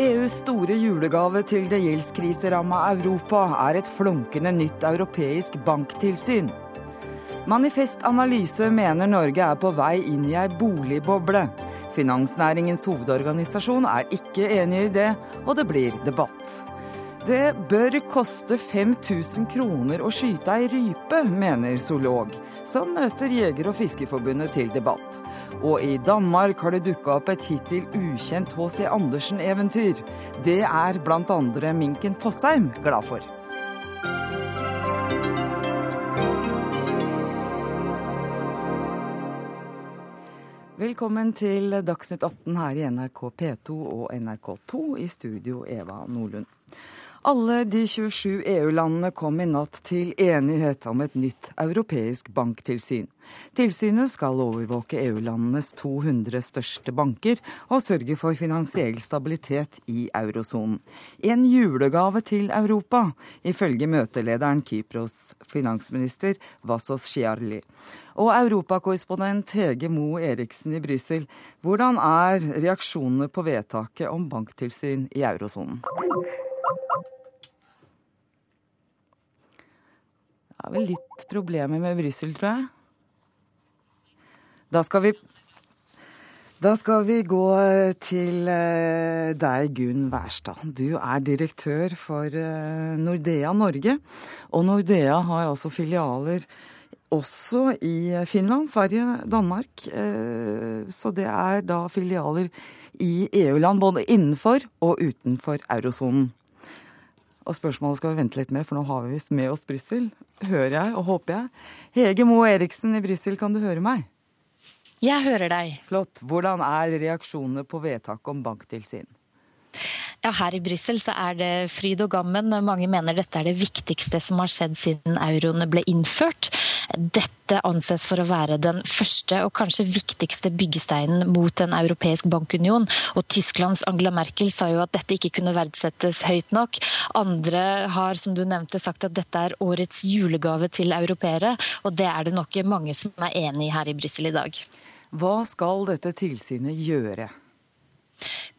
EUs store julegave til det gjeldskriseramma Europa er et flunkende nytt europeisk banktilsyn. Manifest Analyse mener Norge er på vei inn i ei boligboble. Finansnæringens hovedorganisasjon er ikke enig i det, og det blir debatt. Det bør koste 5000 kroner å skyte ei rype, mener zoolog, som møter Jeger- og Fiskerforbundet til debatt. Og i Danmark har det dukka opp et hittil ukjent H.C. Andersen-eventyr. Det er bl.a. minken Fossheim glad for. Velkommen til Dagsnytt 18 her i NRK P2 og NRK2, i studio Eva Nordlund. Alle de 27 EU-landene kom i natt til enighet om et nytt europeisk banktilsyn. Tilsynet skal overvåke EU-landenes 200 største banker og sørge for finansiell stabilitet i eurosonen. En julegave til Europa, ifølge møtelederen Kypros finansminister Vassos Schiarli. Og europakorrespondent Hege Moe Eriksen i Brussel, hvordan er reaksjonene på vedtaket om banktilsyn i eurosonen? Er vel litt problemer med Brussel, tror jeg. Da skal vi da skal vi gå til eh, deg, Gunn Wærstad. Du er direktør for eh, Nordea Norge. Og Nordea har altså filialer også i Finland, Sverige, Danmark. Eh, så det er da filialer i EU-land både innenfor og utenfor eurosonen. Og spørsmålet skal vi vente litt med, for nå har vi visst med oss Brussel. Hører jeg og håper jeg. Hege Moe Eriksen i Brussel, kan du høre meg? Jeg hører deg. Flott. Hvordan er reaksjonene på vedtaket om banktilsyn? Ja, Her i Brussel er det fryd og gammen. Mange mener dette er det viktigste som har skjedd siden euroen ble innført. Dette anses for å være den første og kanskje viktigste byggesteinen mot en europeisk bankunion. Og Tysklands Angela Merkel sa jo at dette ikke kunne verdsettes høyt nok. Andre har som du nevnte sagt at dette er årets julegave til europeere, og det er det nok mange som er enig i her i Brussel i dag. Hva skal dette tilsynet gjøre?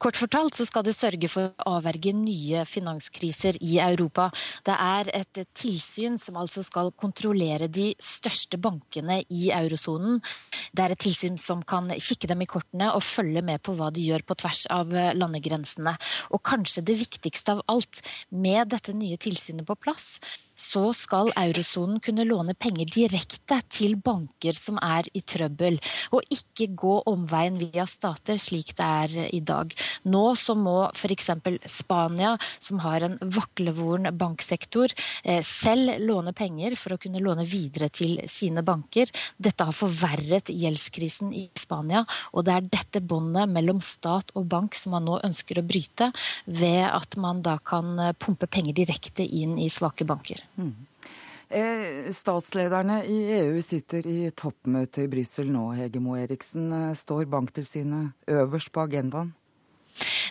Kort fortalt så skal det sørge for å avverge nye finanskriser i Europa. Det er et tilsyn som altså skal kontrollere de største bankene i eurosonen. Det er et tilsyn som kan kikke dem i kortene og følge med på hva de gjør på tvers av landegrensene. Og kanskje det viktigste av alt, med dette nye tilsynet på plass, så skal eurosonen kunne låne penger direkte til banker som er i trøbbel, og ikke gå omveien via stater slik det er i dag. Nå så må f.eks. Spania, som har en vaklevoren banksektor, eh, selv låne penger for å kunne låne videre til sine banker. Dette har forverret gjeldskrisen i Spania, og det er dette båndet mellom stat og bank som man nå ønsker å bryte, ved at man da kan pumpe penger direkte inn i svake banker. Mm. Eh, statslederne i EU sitter i toppmøte i Brussel nå, Hege Moe Eriksen. Eh, står Banktilsynet øverst på agendaen?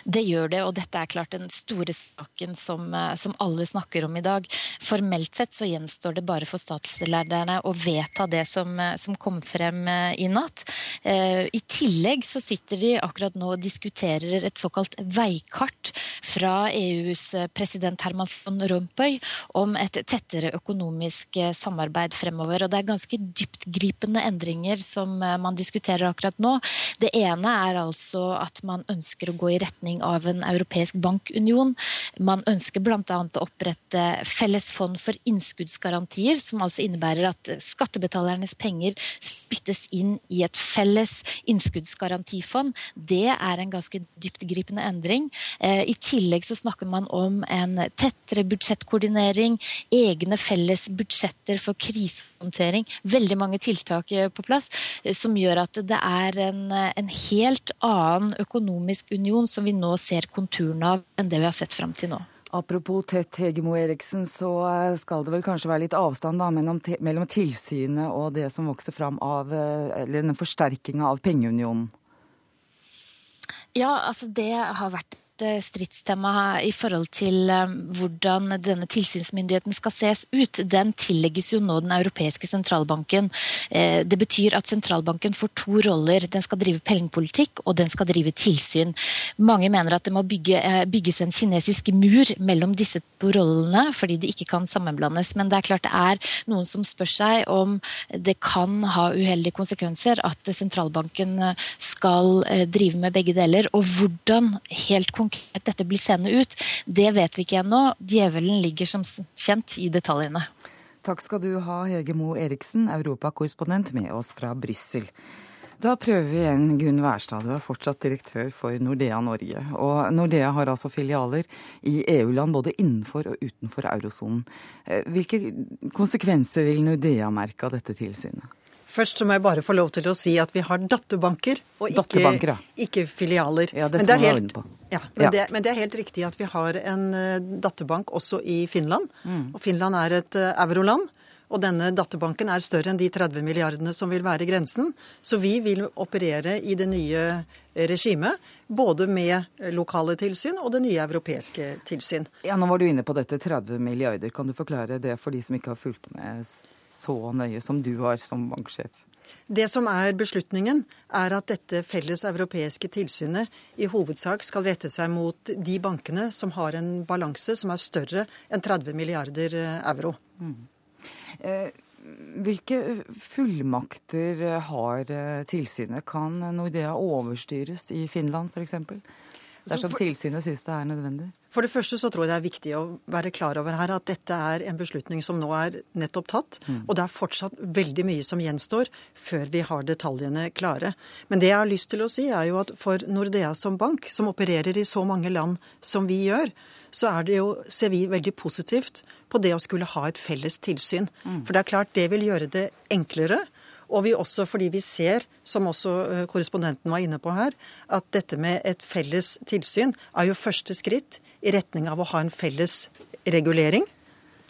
Det gjør det, og dette er klart den store saken som, eh, som, alle snakker om i dag. Formelt sett så gjenstår det bare for statslederne å vedta det som, eh, som kom frem eh, i natt. I tillegg så sitter de akkurat nå og diskuterer et såkalt veikart fra EUs president Herman von Rompuy om et tettere økonomisk samarbeid fremover. Og det er ganske dyptgripende endringer som man diskuterer akkurat nå. Det ene er altså at man ønsker å gå i retning retning av en europeisk bankunion. Man ønsker bl.a. å opprette felles fond for innskuddsgarantier, som altså innebærer at skattebetalernes penger spyttes inn i et felles innskuddsgarantifond. Det er en ganske dyptgripende endring. Eh, I tillegg så snakker man om en tettere budsjettkoordinering, egne felles budsjetter for krisehåndtering. Veldig mange tiltak eh, på plass eh, som gjør at det er en, en helt annen økonomisk union som vi nå ser konturene av enn det vi har sett fram til nå. Apropos tett Hegemo Eriksen, så eh, skal det vel kanskje være litt avstand da, mellom, mellom tilsynet og det som vokser fram av eh, eller den forsterkinga av pengeunionen? Ja, altså det har vært et stridstema i forhold til hvordan denne tilsynsmyndigheten skal ses ut. Den tillegges jo nå Den europeiske sentralbanken. Det betyr at sentralbanken får to roller. Den skal drive pengepolitikk, og den skal drive tilsyn. Mange mener at det må bygge, bygges en kinesisk mur mellom disse to rollene, fordi de ikke kan sammenblandes. Men det er klart det er noen som spør seg om det kan ha uheldige konsekvenser at sentralbanken skal eh, drive med begge deler. Og hvordan helt konkret dette blir seende ut, det vet vi ikke ennå. Djevelen ligger som kjent i detaljene. Takk skal du ha, Hege Moe Eriksen, europakorrespondent med oss fra Brussel. Da prøver vi igjen Gunn Wærstad, du er fortsatt direktør for Nordea Norge. Og Nordea har altså filialer i EU-land både innenfor og utenfor eurosonen. Eh, hvilke konsekvenser vil Nordea merke av dette tilsynet? Først må jeg bare få lov til å si at vi har datterbanker og ikke, ikke filialer. Ja, det men, det helt, ja, men, ja. Det, men, det, er helt riktig at vi har en uh, datterbank også i Finland. Mm. Og Finland er et uh, euroland. Og denne datterbanken er større enn de 30 milliardene som vil være grensen. Så vi vil operere i det nye regimet, både med lokale tilsyn og det nye europeiske tilsyn. Ja, Nå var du inne på dette 30 milliarder. Kan du forklare det for de som ikke har fulgt med så nøye som du har som banksjef? Det som er beslutningen, er at dette felles europeiske tilsynet i hovedsak skal rette seg mot de bankene som har en balanse som er større enn 30 milliarder euro. Mm. Eh, hvilke fullmakter eh, har eh, tilsynet? Kan Nordea overstyres i Finland f.eks.? Dersom tilsynet synes det er nødvendig? For det første så tror jeg det er viktig å være klar over her at dette er en beslutning som nå er nettopp tatt. Mm. Og det er fortsatt veldig mye som gjenstår før vi har detaljene klare. Men det jeg har lyst til å si er jo at for Nordea som bank, som opererer i så mange land som vi gjør, så er det jo, ser vi veldig positivt på det å skulle ha et felles tilsyn. Mm. For det er klart det vil gjøre det enklere. Og vi også fordi vi ser, som også eh, korrespondenten var inne på her, at dette med et felles tilsyn er jo første skritt i retning av å ha en felles regulering.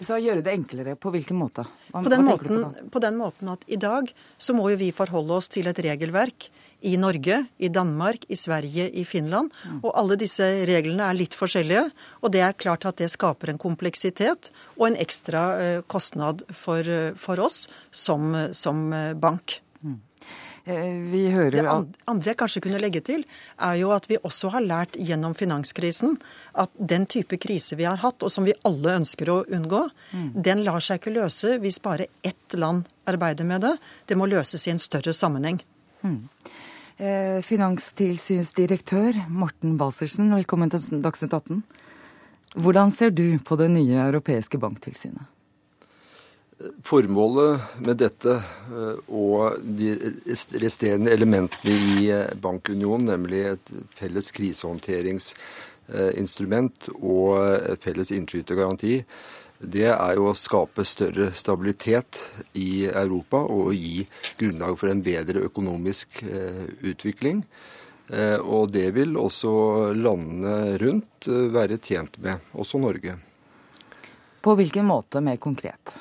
Så gjøre det enklere, på hvilken måte? Hva, på, den måten, på, på den måten at i dag så må jo vi forholde oss til et regelverk i Norge, i Danmark, i Sverige, i Finland. Og alle disse reglene er litt forskjellige. Og det er klart at det skaper en kompleksitet og en ekstra eh, kostnad for, eh, for oss som, som eh, bank. Vi hører Det andre jeg kanskje kunne legge til, er jo at vi også har lært gjennom finanskrisen at den type krise vi har hatt, og som vi alle ønsker å unngå, mm. den lar seg ikke løse hvis bare ett land arbeider med det. Det må løses i en større sammenheng. Mm. Eh, finanstilsynsdirektør Morten Balsersen, velkommen til Dagsnytt 18. Hvordan ser du på det nye europeiske banktilsynet? Formålet med dette eh, og de resterende elementene i eh, bankunionen, nemlig et felles krisehåndteringsinstrument og felles innskytergaranti, det er jo å skape større stabilitet i Europa og gi grunnlag for en bedre økonomisk eh, utvikling. Eh, og det vil også landene rundt eh, være tjent med, også Norge. På hvilken måte mer konkret?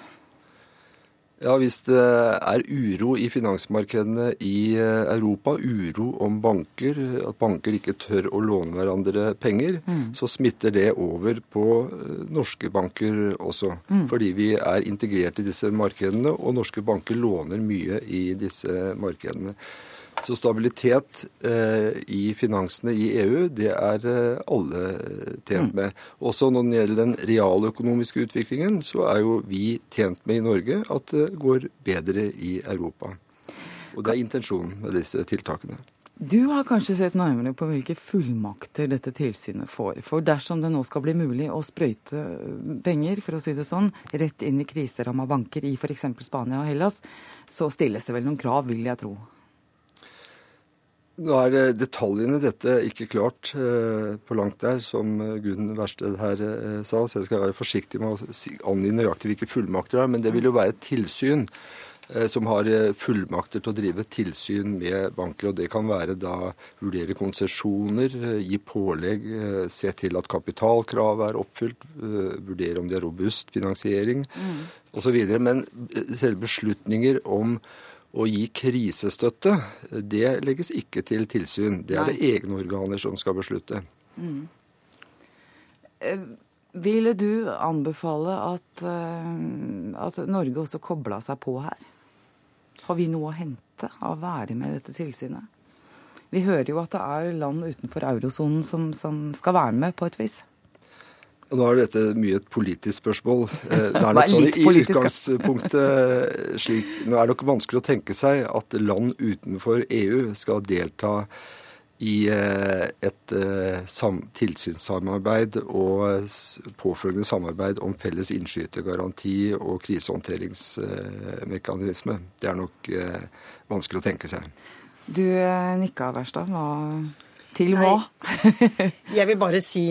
Ja, Hvis det er uro i finansmarkedene i eh, Europa, uro om banker, at banker ikke tør å låne hverandre penger, mm. så smitter det over på eh, norske banker også. Mm. Fordi vi er integrert i disse markedene, og norske banker låner mye i disse markedene. Så stabilitet eh, i finansene i EU, det er eh, alle tjent mm. med. Også når det gjelder den realøkonomiske utviklingen, så er jo vi tjent med i Norge at det går bedre i Europa. Og det er intensjonen med disse tiltakene. Du har kanskje sett nærmere på hvilke fullmakter dette tilsynet får. For dersom det nå skal bli mulig å sprøyte penger, for å si det sånn, rett inn i kriseramma banker i f.eks. Spania og Hellas, så stilles det vel noen krav, vil jeg tro. Nå er detaljene i dette ikke klart eh, på langt der, som Gunn Wærsted her eh, sa, så jeg skal være forsiktig med å angi nøyaktig hvilke fullmakter det er. Men det vil jo være et tilsyn eh, som har eh, fullmakter til å drive tilsyn med banker. og Det kan være da vurdere konsesjoner, eh, gi pålegg, eh, se til at kapitalkravet er oppfylt, vurdere om de har robust finansiering mm. osv. Men selve beslutninger om å gi krisestøtte, det legges ikke til tilsyn. Det er Nei. det egne organer som skal beslutte. Mm. Ville du anbefale at, at Norge også kobla seg på her? Har vi noe å hente av å være med i dette tilsynet? Vi hører jo at det er land utenfor eurosonen som, som skal være med på et vis. Nå er dette mye et politisk spørsmål. Eh, det er nok sånn i utgangspunktet slik Nå er det nok vanskelig å tenke seg at land utenfor EU skal delta i eh, et eh, tilsynssamarbeid og påfølgende samarbeid om felles innskytergaranti og krisehåndteringsmekanisme. Det er nok vanskelig å tenke seg. Du nikka, Verstad. Hva til hva? jeg vil bare si,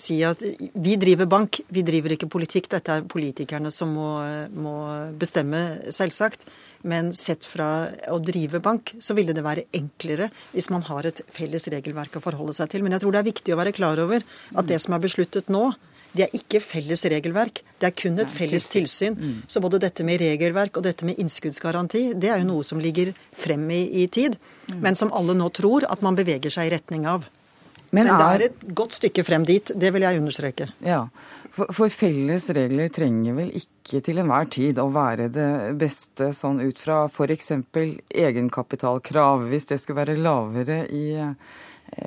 si, at vi driver bank, vi driver ikke politikk. Dette er politikerne som må, må bestemme, selvsagt. Men sett fra å drive bank, så ville det være enklere hvis man har et felles regelverk å forholde seg til. Men jeg tror det er viktig å være klar over at det som er besluttet nå, det er ikke felles regelverk, det er kun et felles tilsyn. Mm. Så både dette med regelverk og dette med innskuddsgaranti, det er jo noe som ligger frem i, i tid, mm. men som alle nå tror at man beveger seg i retning av. Men, men det er et godt stykke frem dit, det vil jeg understreke. Ja, for, for, felles regler trenger vel ikke til enhver tid å være det beste sånn ut fra f.eks. egenkapitalkrav, hvis det skulle være lavere i,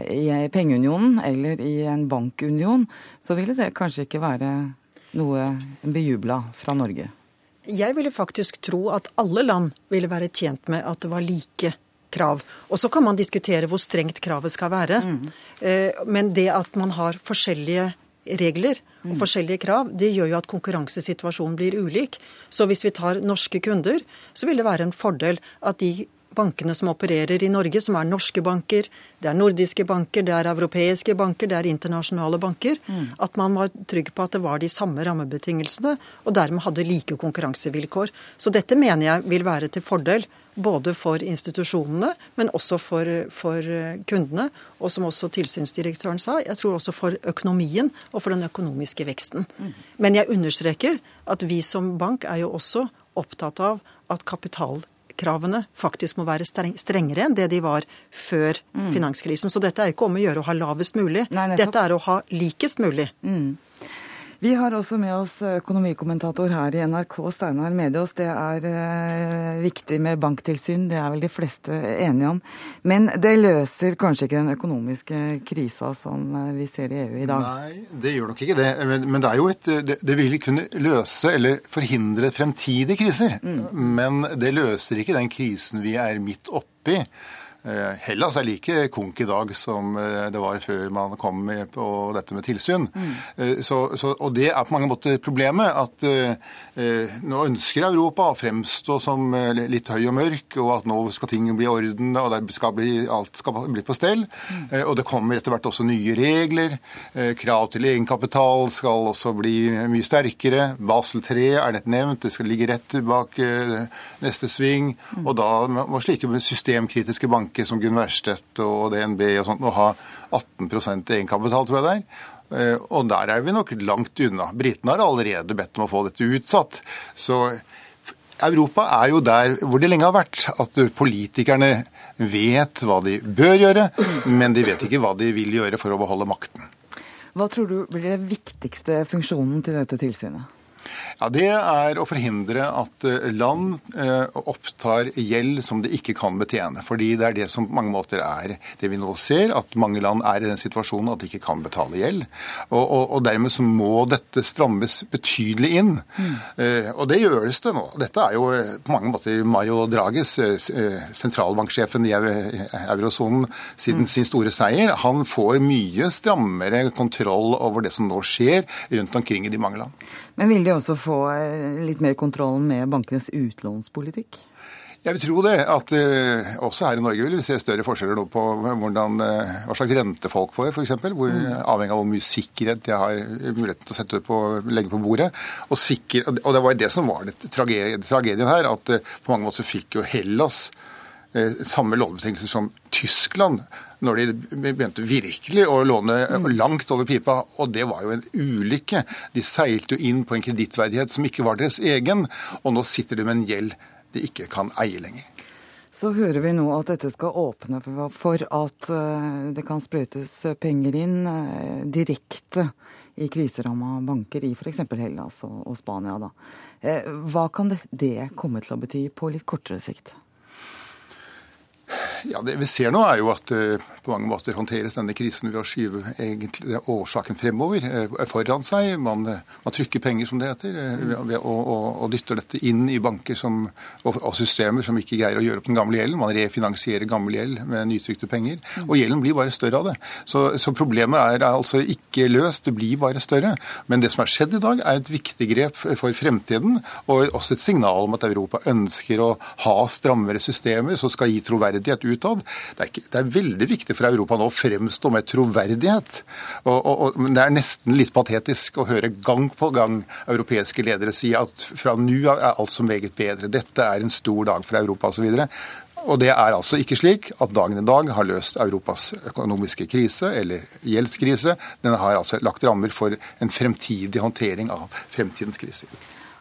i pengeunionen eller i en bankunion, så ville det kanskje ikke være noe bejubla fra Norge. Jeg ville faktisk tro at alle land ville være tjent med at det var like krav. Og så kan man diskutere hvor strengt kravet skal være. Mm. Men det at man har forskjellige regler og mm. forskjellige krav, det gjør jo at konkurransesituasjonen blir ulik. Så hvis vi tar norske kunder, så vil det være en fordel at de bankene som opererer i Norge, som er norske banker, det er nordiske banker, det er europeiske banker, det er internasjonale banker, mm. at man var trygg på at det var de samme rammebetingelsene, og dermed hadde like konkurransevilkår. Så dette mener jeg vil være til fordel både for institusjonene, men også for, for, kundene. Og som også tilsynsdirektøren sa, jeg tror også for økonomien og for den økonomiske veksten. Mm. Men jeg understreker at vi som bank er jo også opptatt av at kapitalkravene faktisk må være strengere enn det de var før mm. finanskrisen. Så dette er ikke om å gjøre å ha lavest mulig. Nei, dette er å ha likest mulig. Mm. Vi har også med oss økonomikommentator her i NRK, Steinar Mediås. Det er eh, viktig med banktilsyn, det er vel de fleste enige om. Men det løser kanskje ikke den økonomiske krisa som eh, vi ser i EU i dag? Nei, det gjør nok ikke det. Men, men det, er jo et, det, det, vil kunne løse eller forhindre fremtidige kriser. Mm. Men det løser ikke den krisen vi er midt oppi. Eh, Hellas er like konk i dag som eh, det var før man kom med på dette med tilsyn. Mm. Eh, så, så, og det er på mange måter problemet. At eh, nå ønsker Europa å fremstå som litt høy og mørk, og at nå skal ting bli i orden, og skal bli, alt skal bli på stell. Mm. Eh, og det kommer etter hvert også nye regler. Eh, krav til egenkapital skal også bli mye sterkere. Basel 3 er nett nevnt, det skal ligge rett bak neste sving. Mm. Og da må slike systemkritiske banker banker som Gunn Wærstedt og DNB og sånt, å ha 18 egenkapital, tror jeg det er. Eh, og der er vi nok langt unna. Britene har allerede bedt om å få dette utsatt. Så Europa er jo der hvor det lenge har vært. At politikerne vet hva de bør gjøre, men de vet ikke hva de vil gjøre for å beholde makten. Hva tror du blir den viktigste funksjonen til dette tilsynet? Ja, Det er å forhindre at eh, land eh, opptar gjeld som de ikke kan betjene. Fordi det er det som på mange måter er det vi nå ser, at mange land er i den situasjonen at de ikke kan betale gjeld. Og, og, og dermed så må dette strammes betydelig inn. Mm. Og det gjøres det nå. Dette er jo på mange måter Mario Drages, sentralbanksjefen i eurosonen, siden mm. sin store seier. Han får mye strammere kontroll over det som nå skjer rundt omkring i de mange land. Men vil de også få eh, litt mer kontroll med bankenes utlånspolitikk? Jeg vil tro det. at uh, Også her i Norge vil vi se større forskjeller nå på hvordan, uh, hva slags rente folk får, f.eks. Mm. Avhengig av hvor mye sikkerhet de har muligheten til å på, legge på bordet. Og, sikker, og det var det som var det tragedien, tragedien her. At uh, på mange måter fikk jo Hellas samme lånebetingelser som Tyskland når de begynte virkelig å låne langt over pipa. Og det var jo en ulykke. De seilte jo inn på en kredittverdighet som ikke var deres egen, og nå sitter de med en gjeld de ikke kan eie lenger. Så hører vi nå at dette skal åpne for at det kan sprøytes penger inn direkte i kriseramma banker i f.eks. Hellas og Spania. Da. Hva kan det komme til å bety på litt kortere sikt? Ja, Det vi ser nå, er jo at uh, på mange måter håndteres denne krisen ved å skyve egentlig årsaken fremover, uh, foran seg. Man, uh, man, trykker penger, som det heter, og, og, og, dytter dette inn i banker som, og, og, systemer som ikke greier å gjøre opp den gamle gjelden. Man refinansierer gammel gjeld med nytrykte penger. Og gjelden blir bare større av det. Så, så problemet er altså ikke løst, det blir bare større. Men det som har skjedd i dag, er et viktig grep for fremtiden, og også et signal om at Europa ønsker å ha strammere systemer som skal gi troverdighet ut utad. Det er, ikke, det er, veldig viktig for Europa nå å fremstå med troverdighet. Og, og, og, men Det er nesten litt patetisk å høre gang på gang europeiske ledere si at fra nå er alt så meget bedre. Dette er en stor dag for Europa osv. Og det er altså ikke slik at dagen i dag har løst Europas økonomiske krise eller gjeldskrise. Den har altså lagt rammer for en fremtidig håndtering av fremtidens kriser.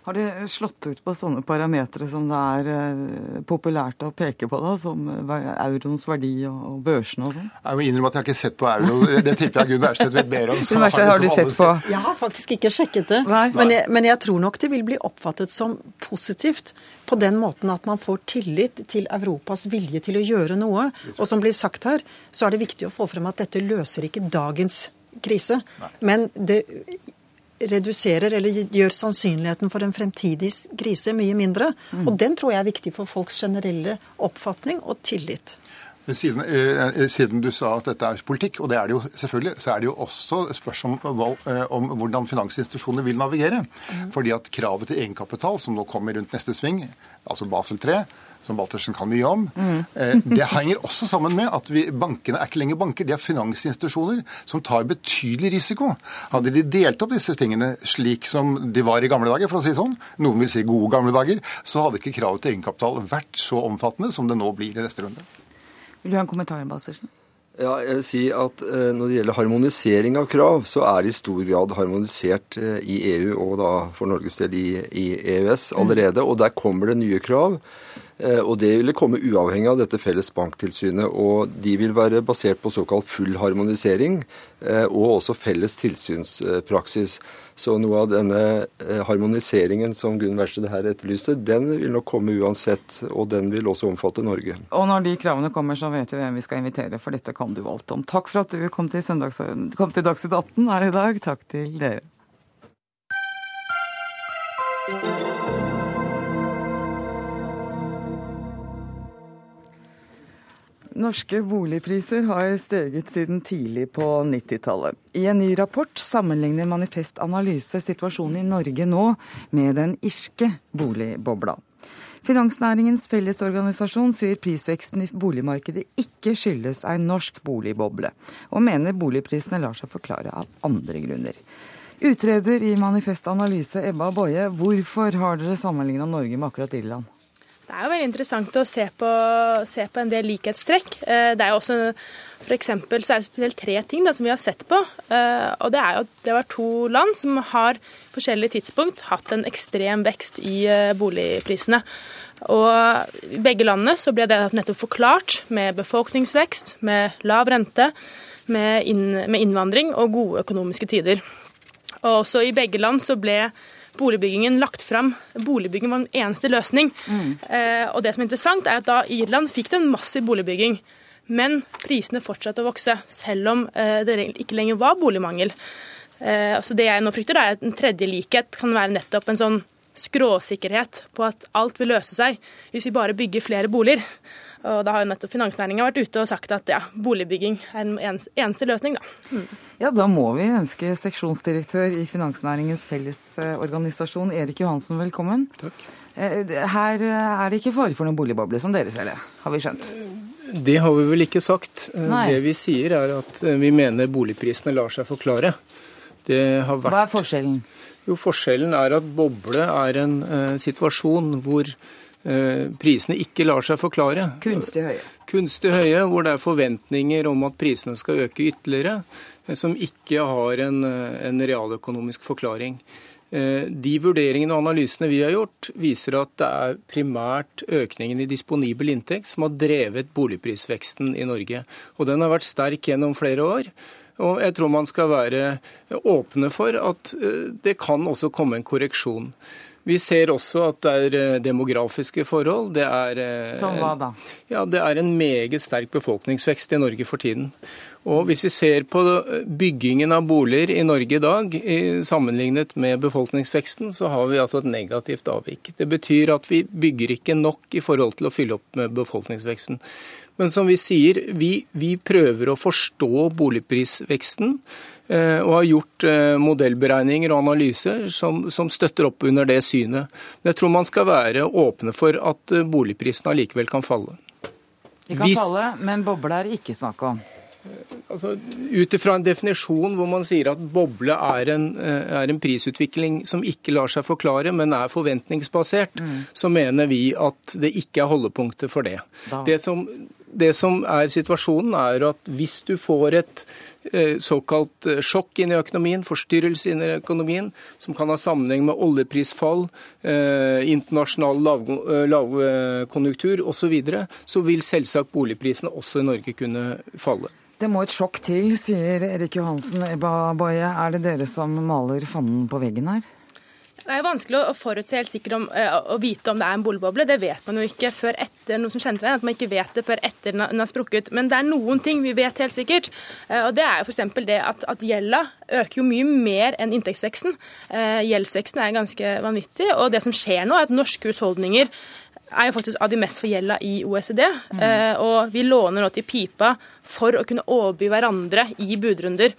Har det slått ut på sånne parametere som det er eh, populært å peke på, da, som euroens verdi og, børsene og sånn? Jeg må innrømme at jeg har ikke sett på euro. Det tipper jeg Gunn Wærsted vet mer om. Gunn Wærstedt, har du sett på? Jeg har faktisk ikke sjekket det. Men jeg, men jeg tror nok det vil bli oppfattet som positivt på den måten at man får tillit til Europas vilje til å gjøre noe. Og som blir sagt her, så er det viktig å få frem at dette løser ikke dagens krise. Men det reduserer eller gjør sannsynligheten for en fremtidig krise mye mindre. Mm. Og den tror jeg er viktig for folks generelle oppfatning og tillit. Men siden, eh, siden, du sa at dette er politikk, og det er det jo selvfølgelig, så er det jo også spørsmål om, eh, om hvordan finansinstitusjoner vil navigere. Mm. Fordi at kravet til egenkapital, som nå kommer rundt neste sving, altså Basel 3, som Baltersen kan mye om. Mm. Eh, det henger også sammen med at vi, bankene er ikke lenger banker, de er finansinstitusjoner som tar betydelig risiko. Hadde de delt opp disse tingene slik som de var i gamle dager, for å si det sånn, noen vil si gode gamle dager, så hadde ikke kravet til egenkapital vært så omfattende som det nå blir i neste runde. Vil du ha en kommentar, Baltersen? Ja, jeg vil si at eh, Når det gjelder harmonisering av krav, så er det i stor grad harmonisert eh, i EU og da for Norges del i, i EØS allerede. Og der kommer det nye krav. Eh, og det ville komme uavhengig av dette felles banktilsynet. Og de vil være basert på såkalt full harmonisering eh, og også felles tilsynspraksis. Så noe av denne eh, harmoniseringen som Gunn Wærsted her etterlyste, den vil nok komme uansett, og den vil også omfatte Norge. Og når de kravene kommer, så vet vi hvem vi skal invitere, for dette kan du alt om. Takk for at du kom til, søndags, til Dagsnytt 18 her i dag. Takk til dere. Norske boligpriser har steget siden tidlig på 90-tallet. I en ny rapport sammenligner Manifest Analyse situasjonen i Norge nå med den irske boligbobla. Finansnæringens fellesorganisasjon sier prisveksten i boligmarkedet ikke skyldes ei norsk boligboble, og mener boligprisene lar seg forklare av andre grunner. Utreder i Manifest Analyse, Ebba Boje, hvorfor har dere sammenligna Norge med akkurat Irland? Det er jo veldig interessant å se på, se på en del likhetstrekk. Eh, det er jo også for eksempel, så er det spesielt tre ting da, som vi har sett på. Eh, og Det er jo at det var to land som har forskjellige tidspunkt hatt en ekstrem vekst i eh, boligprisene. Og I begge landene så ble det nettopp forklart med befolkningsvekst, med lav rente, med, inn, med innvandring og gode økonomiske tider. Og også i begge land så ble boligbyggingen lagt fram. Boligbygging var den eneste løsning. Mm. Eh, og det som er interessant, er at da Irland fikk det en massiv boligbygging. Men prisene fortsatte å vokse, selv om eh, det ikke lenger var boligmangel. Eh, så det jeg nå frykter, er at en tredje likhet kan være nettopp en sånn skråsikkerhet på at alt vil løse seg hvis vi bare bygger flere boliger. Og da har jo nettopp finansnæringa vært ute og sagt at ja, boligbygging er en eneste løsning, da. Mm. Ja, da må vi ønske seksjonsdirektør i Finansnæringens Fellesorganisasjon, Erik Johansen, velkommen. Takk. Eh, her er det ikke fare for noen boligboble, som dere ser det, har vi skjønt? Det har vi vel ikke sagt. Eh, Nei. Det vi sier er at eh, vi mener boligprisene lar seg forklare. Vært... Hva er forskjellen? Jo, Forskjellen er at boble er en uh, situasjon hvor Eh, prisene ikke lar seg forklare. Kunstig høye. Kunstig høye, hvor det er forventninger om at prisene skal øke ytterligere, eh, som ikke har en, eh, en realøkonomisk forklaring. Eh, de vurderingene og analysene vi har gjort, viser at det er primært økningen i disponibel inntekt som har drevet boligprisveksten i Norge. Og den har vært sterk gjennom flere år. Og jeg tror man skal være åpne for at eh, det kan også komme en korreksjon. Vi ser også at det er eh, demografiske forhold. Det er, eh, Som hva da? Ja, det er en meget sterk befolkningsvekst i Norge for tiden. Og Hvis vi ser på byggingen av boliger i Norge i dag, sammenlignet med befolkningsveksten, så har vi altså et negativt avvik. Det betyr at vi bygger ikke nok i forhold til å fylle opp med befolkningsveksten. Men som vi sier, vi, vi prøver å forstå boligprisveksten. Eh, og har gjort eh, modellberegninger og analyser som, som, støtter opp under det synet. Men jeg tror man skal være åpne for at eh, boligprisene allikevel kan falle. De kan Hvis... falle, men boble er det ikke snakk om? Altså, Ut ifra en definisjon hvor man sier at boble er en, er en, prisutvikling som ikke lar seg forklare, men er forventningsbasert, mm. så mener vi at det ikke er holdepunktet for det. Det som, det som er situasjonen, er at hvis du får et Eh, såkalt eh, sjokk inn i økonomien, forstyrrelse inn i økonomien, som kan ha sammenheng med oljeprisfall, eh, internasjonal lavkonjunktur lav osv., så, videre, så vil selvsagt boligprisene også i Norge kunne falle. Det må et sjokk til, sier Erik Johansen. Ebba Boye, er det dere som maler fanden på veggen her? Det er vanskelig å forutse helt sikkert om, uh, å vite om det er en boligboble. Det vet man jo ikke før etter noe som kjenner til at man ikke vet det før etter den har sprukket. Men det er noen ting vi vet helt sikkert. Uh, og Det er jo f.eks. det at, at gjelda øker jo mye mer enn inntektsveksten. Uh, gjeldsveksten er ganske vanvittig. Og det som skjer nå, er at norske husholdninger er jo faktisk av de mest forgjelda i OECD. Mm. og vi låner nå til pipa for å kunne overby hverandre i budrunder.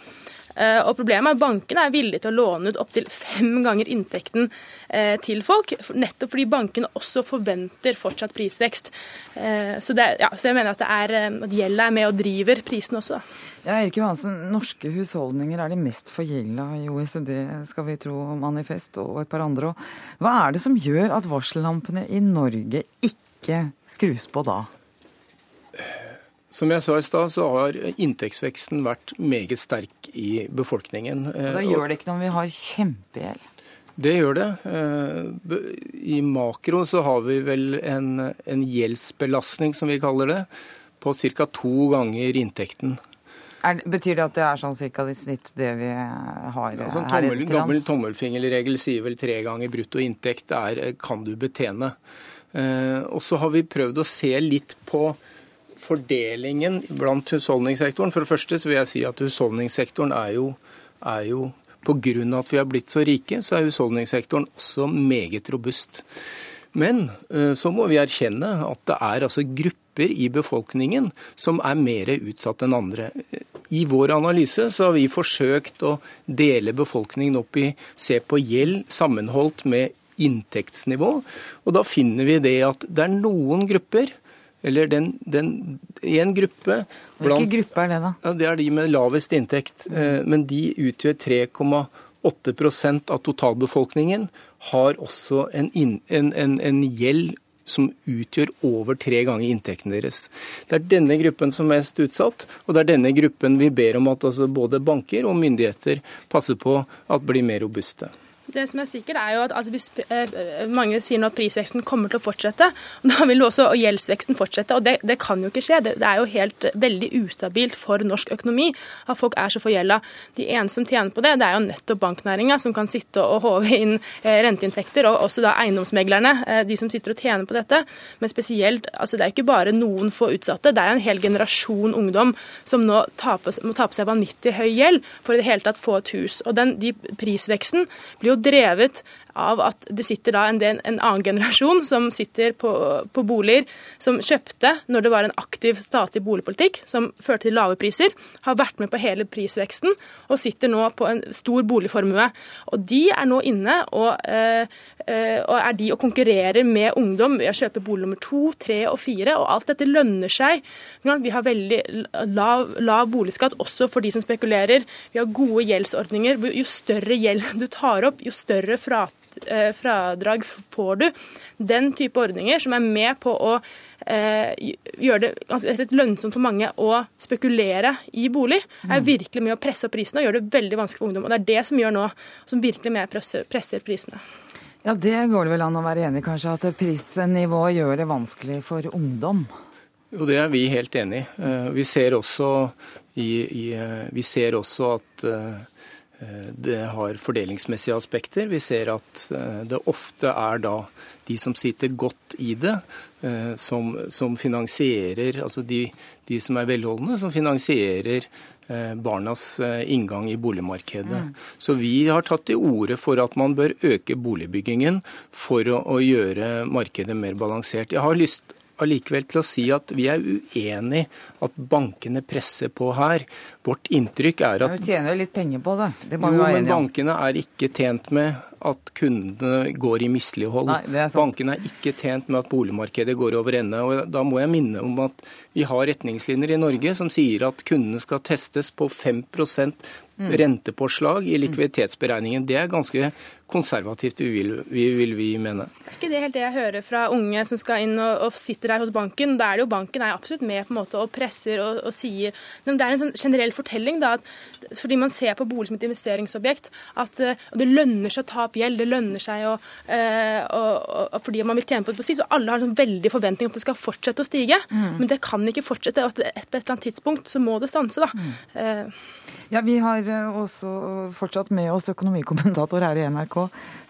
Eh, og Problemet er at bankene er villige til å låne ut opptil fem ganger inntekten eh, til folk, nettopp fordi bankene også forventer fortsatt prisvekst. Eh, så, det, ja, så jeg mener at, det er, at gjelda er med og driver prisene også. Da. Ja, Erik Johansen, Norske husholdninger er de mest forgjelda i OECD, skal vi tro Manifest og et par andre. Hva er det som gjør at varsellampene i Norge ikke skrus på da? Som jeg sa i stad, så har inntektsveksten vært meget sterk i befolkningen. Og da gjør det ikke noe om vi har kjempegjeld? Det gjør det. Eh, I makro så har vi vel en, en gjeldsbelastning, som vi kaller det, på ca. to ganger inntekten. Er, betyr det at det er sånn ca. i snitt det vi har ja, sånn tommel, her i Gammel tommelfingerregel sier vel tre ganger brutto inntekt er, kan du betjene. Eh, og så har vi prøvd å se litt på fordelingen blant husholdningssektoren. For det første så vil jeg si at husholdningssektoren er jo, er jo Pga. at vi har blitt så rike, så er husholdningssektoren også meget robust. Men eh, så må vi erkjenne at det er altså grupper i befolkningen som er mer utsatt enn andre. I vår analyse så har vi forsøkt å dele befolkningen opp i se på gjeld sammenholdt med inntektsnivå. Og da finner vi det at det er noen grupper eller den, den, en gruppe blant, Hvilke gruppe er det, da? Ja, det er de med lavest inntekt. Mm. Men de utgjør 3,8% av totalbefolkningen. Har også en, en, en, en gjeld som utgjør over tre ganger inntekten deres. Det er denne gruppen som er mest utsatt, og det er denne gruppen vi ber om at altså både banker og myndigheter passer på at blir mer robuste. Det som er sikkert er jo at altså, hvis, eh, Mange sier nå at prisveksten kommer til å fortsette. Da vil også gjeldsveksten fortsette. og det, det, kan jo ikke skje. Det, det, er jo helt veldig ustabilt for norsk økonomi at folk er så forgjelda. De eneste som tjener på det, det er jo nettopp banknæringa, som kan sitte og håve inn eh, renteinntekter. Og også da eiendomsmeglerne, eh, de som sitter og tjener på dette. Men spesielt, altså det er jo ikke bare noen få utsatte. Det er en hel generasjon ungdom som nå taper, må ta på seg vanvittig høy gjeld for i det hele tatt få et hus. Og den, de prisveksten blir jo drevet av at det sitter da en, del, en annen generasjon som sitter på, på, boliger som kjøpte når det var en aktiv statlig boligpolitikk som førte til lave priser, har vært med på hele prisveksten og sitter nå på en stor boligformue. Og de er nå inne og, eh og er de og konkurrerer med ungdom ved å kjøpe bolig nummer to, tre og fire. Og alt dette lønner seg. Vi har veldig lav, lav boligskatt også for de som spekulerer. Vi har gode gjeldsordninger. Jo større gjeld du tar opp, jo større frat fradrag får du. Den type ordninger som er med på å gjøre det ganske lønnsomt for mange å spekulere i bolig, er mm. virkelig med å presse opp prisene og gjøre det veldig vanskelig for ungdom. Og Det er det som gjør nå, som virkelig med presser, presser prisene. Ja, Det går det vel an å være enig i, kanskje, at prisnivået gjør det vanskelig for ungdom? Jo, Det er vi helt enig i. Eh, vi ser også, i, i, eh, vi ser også at eh, det har fordelingsmessige aspekter. Vi ser at det ofte er da de som sitter godt i det, som, som finansierer, altså de, de som er velholdne, som finansierer barnas inngang i boligmarkedet. Mm. Så vi har tatt til orde for at man bør øke boligbyggingen for å, å gjøre markedet mer balansert. Jeg har lyst allikevel til å si at vi er uenig at bankene presser på her. Vårt inntrykk er at Du tjener jo litt penger på det. Det må jo, være enig om. Men bankene er ikke tjent med at kundene går i mislighold. bankene er ikke tjent med at boligmarkedet går over ende. og Da må jeg minne om at vi har retningslinjer i Norge som sier at kundene skal testes på 5 mm. rentepåslag i likviditetsberegningen. Det er ganske konservativt, vil, vil, vi mene. Det er ikke det helt det jeg hører fra unge som skal inn og, og sitter der hos banken. Da er det jo banken er absolutt med på en måte og presser og, og sier Men det er en sånn generell fortelling, da, at fordi man ser på bolig som et investeringsobjekt, at og det lønner seg å ta opp gjeld, det lønner seg å uh, og, fordi man vil tjene på det på sikt. Så alle har en sånn veldig forventning om at det skal fortsette å stige. Mm. Men det kan ikke fortsette. og På et eller annet tidspunkt så må det stanse, da. Mm. Uh, ja, Vi har eh, også fortsatt med oss økonomikommentator her i NRK,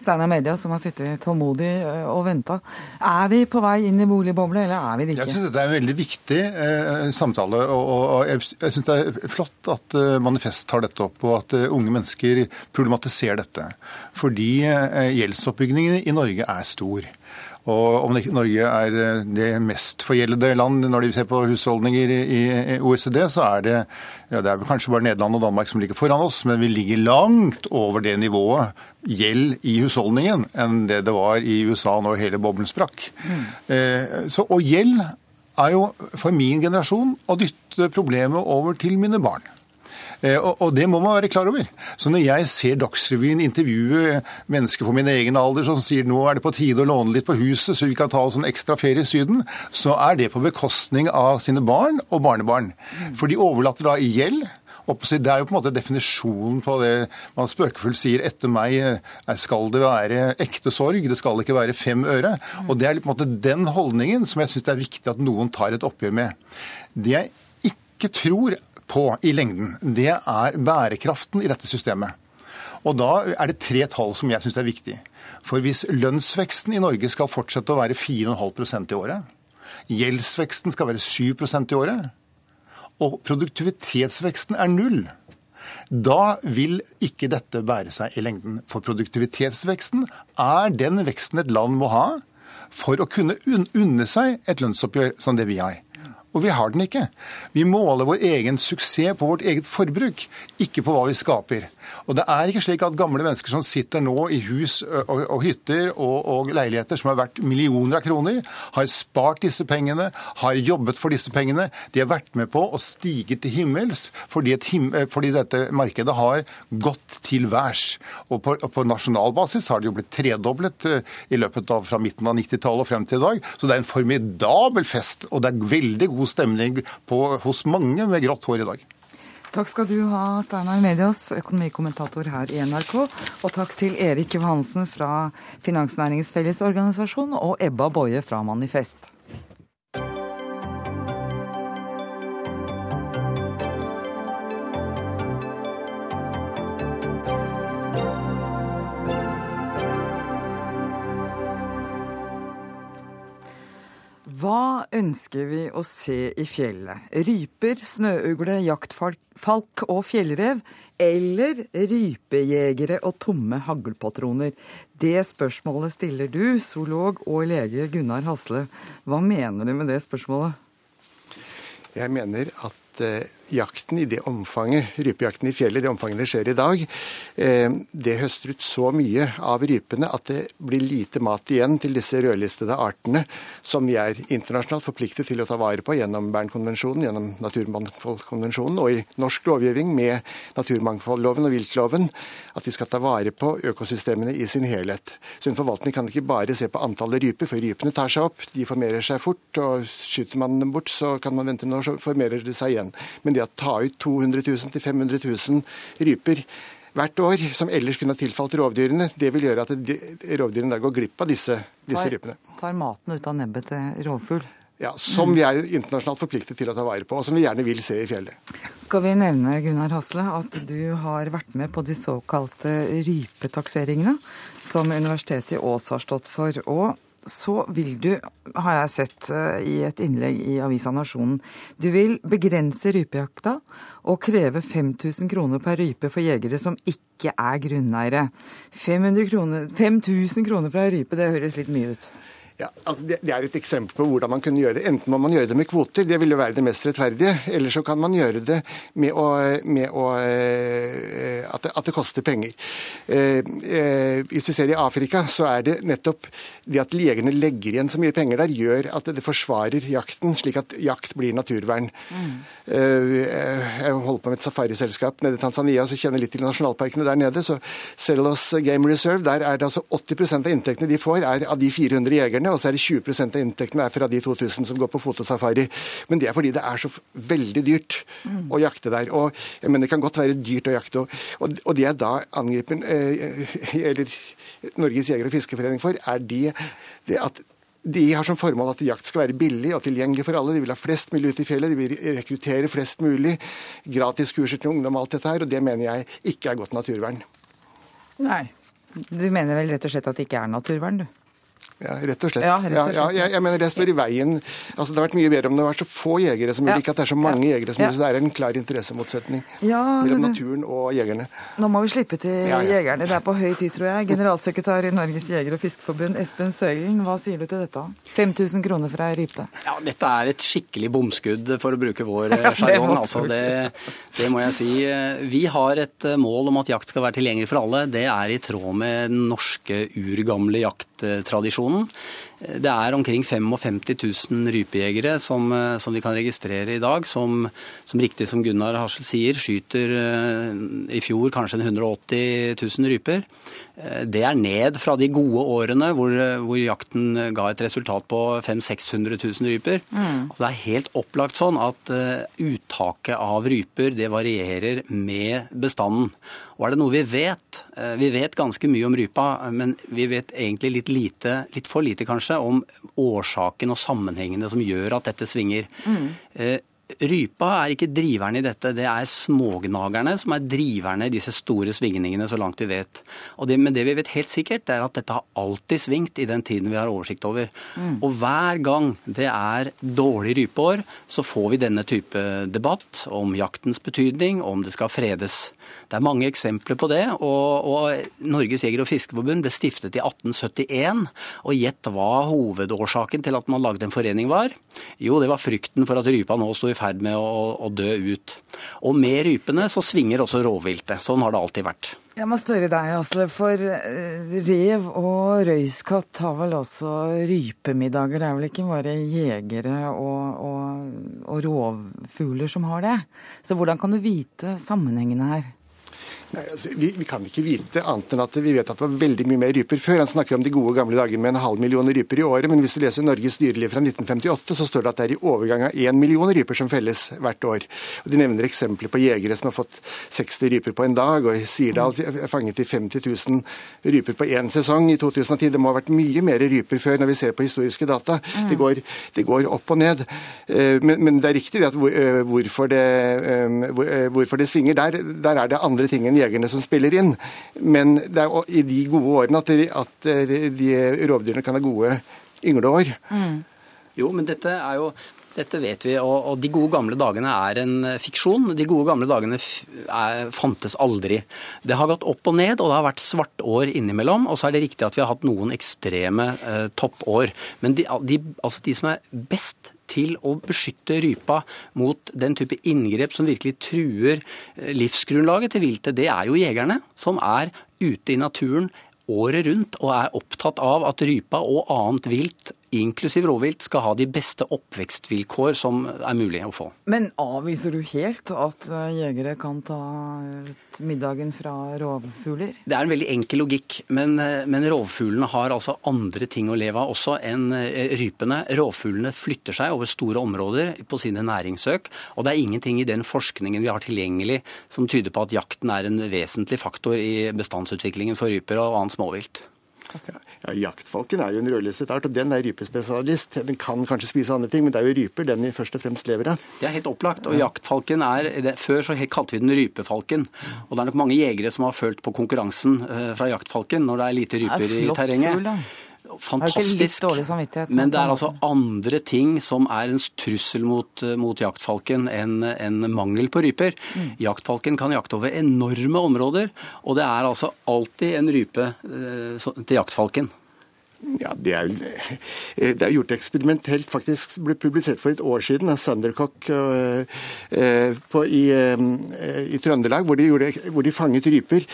Steinar Media, som har sittet tålmodig eh, og venta. Er vi på vei inn i boligboble, eller er vi det ikke? Jeg syns dette er en veldig viktig eh, samtale. Og, og jeg, jeg syns det er flott at uh, Manifest tar dette opp, og at uh, unge mennesker problematiserer dette. Fordi uh, gjeldsoppbyggingen i Norge er stor. Og om Norge er eh, det mest forgjeldede land når de ser på husholdninger i OECD, så er det ja, det er kanskje bare Nederland og Danmark som ligger foran oss, men vi ligger langt over det nivået gjeld i husholdningen enn det det var i USA når hele boblen sprakk. Mm. Eh, så, og gjeld er jo for min generasjon å dytte problemet over til mine barn. Eh, og, det må man være klar over. Så når jeg ser Dagsrevyen intervjue mennesker på min egen alder som sier nå er det på tide å låne litt på huset så vi kan ta oss en ekstra ferie i Syden, så er det på bekostning av sine barn og barnebarn. For de overlater da i gjeld. Det er jo på en måte definisjonen på det man spøkefullt sier etter meg skal det være ekte sorg, det skal ikke være fem øre. Og Det er på en måte den holdningen som jeg syns det er viktig at noen tar et oppgjør med. Det jeg ikke tror på i lengden, det er bærekraften i dette systemet. Og da er det tre tall som jeg syns er viktig. For hvis lønnsveksten i Norge skal fortsette å være 4,5% i året, gjeldsveksten skal være 7% i året, og produktivitetsveksten er null, da vil ikke dette bære seg i lengden. For produktivitetsveksten er den veksten et land må ha for å kunne unne seg et lønnsoppgjør som det vi har. Og vi har den ikke. Vi måler vår egen suksess på vårt eget forbruk, ikke på hva vi skaper. Og det er ikke slik at gamle mennesker som sitter nå i hus og, og hytter og, og, leiligheter som har vært millioner av kroner, har spart disse pengene, har jobbet for disse pengene. De har vært med på å stige til himmels fordi, him, fordi dette markedet har gått til værs. Og på, på nasjonal basis har det jo blitt tredoblet i løpet av fra midten av 90-tallet og frem til i dag. Så det er en formidabel fest, og det er veldig god god stemning på, hos mange med grått hår i dag. Takk skal du ha, Steinar Medias, økonomikommentator her i NRK. Og takk til Erik Johansen fra Finansnæringens Fellesorganisasjon og Ebba Boje fra Manifest. Hva ønsker vi å se i fjellet? Ryper, snøugle, jaktfalk og fjellrev? Eller rypejegere og tomme haglpatroner? Det spørsmålet stiller du, zoolog og lege Gunnar Hasle. Hva mener du med det spørsmålet? Jeg mener at eh, jakten i det omfanget, rypejakten i fjellet det omfanget det skjer i dag, eh, det høster ut så mye av rypene at det blir lite mat igjen til disse rødlistede artene som vi er internasjonalt forpliktet til å ta vare på gjennom Bernkonvensjonen, gjennom Naturmangfoldkonvensjonen og i norsk lovgivning med naturmangfoldloven og viltloven, at vi skal ta vare på økosystemene i sin helhet. Så en forvaltning kan ikke bare se på antallet ryper, for rypene tar seg opp, de formerer seg fort, og skyter man dem bort, så kan man vente noen år, så formerer de seg igjen. Men det å ta ut 200 000 500 000 ryper hvert år, som ellers kunne ha tilfalt rovdyrene, det vil gjøre at rovdyrene da går glipp av disse, disse rypene. Tar maten ut av nebbet til rovfugl? Ja, Som vi er internasjonalt forpliktet til å ta vare på, og som vi gjerne vil se i fjellet. Skal vi nevne Gunnar Hasle, at du har vært med på de såkalte rypetakseringene som Universitetet i Ås har stått for. Og så vil du, har jeg sett eh, i et innlegg i avisa Nasjonen, du vil begrense rypejakta og kreve 5000 kroner per rype for jegere som ikke er grunneiere. 500 kroner, 5000 kroner fra rype, det høres litt mye ut? Ja, altså det, det, er et eksempel på hvordan man kunne gjøre det. Enten må man gjøre det med kvoter, det vil jo være det mest rettferdige. Eller så kan man gjøre det med, å, med å, eh, at, det, at, det, koster penger. Eh, eh, hvis vi ser i Afrika, så er det nettopp det at jegerne legger igjen så mye penger der, gjør at det forsvarer jakten, slik at jakt blir naturvern. Mm. Jeg holder på med et safariselskap nede i Tanzania så kjenner litt til nasjonalparkene der nede. så Celos Game Reserve, der er det altså 80% av inntektene de får, er av de 400 jegerne inntektene, og så er det 20% av inntektene er fra de 2000 som går på fotosafari. Men det er fordi det er så veldig dyrt mm. å jakte der. Og jeg mener, Det kan godt være dyrt å jakte, og, og det er da angriper eh, eller Norges jeger- og fiskeforening for, er det, det at de har som formål at jakt skal være billig og tilgjengelig for alle. De vil ha flest mulig ute i fjellet, de vil rekruttere flest mulig. Gratis kurser til ungdom, alt dette her. Og det mener jeg ikke er godt naturvern. Nei. Du mener vel rett og slett at det ikke er naturvern, du? Ja, rett og slett. Ja, rett og slett. Ja, jeg, jeg, mener Det står i veien. Altså, det har vært mye bedre om det var så få jegere som gjør, ikke at det er så mange jegere som gjør. Så det er en klar interessemotsetning mellom naturen og jegerne. Nå må vi slippe til jegerne. Det er på høy tid, tror jeg. Generalsekretær i Norges jeger- og fiskeforbund, Espen Søylen, hva sier du til dette? 5000 kroner for ei rype? Ja, Dette er et skikkelig bomskudd, for å bruke vår sjargong. Ja, altså, det, det må jeg si. Vi har et mål om at jakt skal være tilgjengelig for alle. Det er i tråd med den norske urgamle jakttradisjonen situasjonen. Det er omkring 55 000 rypejegere som, eh, som, vi kan registrere i dag, som, som riktig som Gunnar Harsel sier, skyter eh, i fjor kanskje 180 000 ryper. Eh, det er ned fra de gode årene hvor, hvor jakten ga et resultat på 500 000-600 000 ryper. Mm. Det er helt opplagt sånn at uttaket av ryper det varierer med bestanden. Og er det noe vi vet? Vi vet ganske mye om rypa, men vi vet egentlig litt lite, litt for lite kanskje, kanskje om årsaken og sammenhengene som gjør at dette svinger. Mm. Rypa er ikke driveren i dette, det er smågnagerne som er driverne i disse store svingningene, så langt vi vet. Det, men det vi vet helt sikkert, er at dette har alltid svingt i den tiden vi har oversikt over. Mm. Og hver gang det er dårlig rypeår, så får vi denne type debatt om jaktens betydning, om det skal fredes. Det er mange eksempler på det. Og, og Norges jeger- og fiskeforbund ble stiftet i 1871. Og gjett hva hovedårsaken til at man lagde en forening var? Jo, det var frykten for at rypa nå sto i ferd med å, å dø ut. Og med rypene så svinger også rovviltet. Sånn har det alltid vært. Jeg må spørre deg, Asle, for eh, rev og røyskatt har vel også rypemiddager? Det er vel ikke bare jegere og, og, og rovfugler som har det? Så hvordan kan du vite sammenhengene her? Altså, vi, vi, kan ikke vite annet enn at vi vet at det var veldig mye mer ryper før. Han snakker om de gode gamle dager med en halv million ryper i året, men hvis du leser Norges dyreliv fra 1958, så står det at det er i overgang av én million ryper som felles hvert år. Og De nevner eksempler på jegere som har fått 60 ryper på en dag, og Sirdal fanget i 50 000 ryper på én sesong i 2010. Det må ha vært mye mer ryper før når vi ser på historiske data. Mm. Det, går, det, går, opp og ned. Eh, men, men det er riktig at eh, hvorfor det, eh, hvorfor det svinger. Der, der er det andre ting enn jegerne som spiller inn. Men det er i de gode årene at, de, at de rovdyrene kan ha gode yngleår. Mm. Jo, men dette er jo dette vet vi, og, og, De gode gamle dagene er en fiksjon. De gode gamle dagene er, fantes aldri. Det har gått opp og ned, og det har vært svart år innimellom. Og så er det riktig at vi har hatt noen ekstreme eh, toppår. Men de, de, altså de som er best til å beskytte rypa mot den type inngrep som virkelig truer eh, livsgrunnlaget til viltet, det er jo jegerne, som er ute i naturen året rundt og er opptatt av at rypa og annet vilt inklusiv rovvilt, skal ha de beste oppvekstvilkår som er mulig å få. Men avviser du helt at eh, jegere kan ta middagen fra rovfugler? Det er en veldig enkel logikk, men, eh, men rovfuglene har altså andre ting å leve av også enn eh, rypene. Rovfuglene flytter seg over store områder på sine næringssøk, og det er ingenting i den forskningen vi har tilgjengelig som tyder på at jakten er en vesentlig faktor i bestandsutviklingen for ryper og annet småvilt. Ja, Jaktfalken er jo en rødlistet art, og den er rypespesialist. Den kan kanskje spise andre ting, men det er jo ryper den vi først og fremst lever av. Det er helt opplagt. og jaktfalken er, Før så kalte vi den rypefalken. og Det er nok mange jegere som har følt på konkurransen eh, fra jaktfalken når det er lite ryper i terrenget. Fugl, fantastisk. Men det er altså andre ting som er en trussel mot, mot jaktfalken enn en mangel på ryper. Mm. Jaktfalken kan jakte over enorme områder, og det er altså alltid en rype eh, til jaktfalken. Ja, det er, eh, det er gjort eksperimentelt. Faktisk ble publisert for et år siden av Sandercock i, i, Trøndelag, hvor de, gjorde, hvor de fanget ryper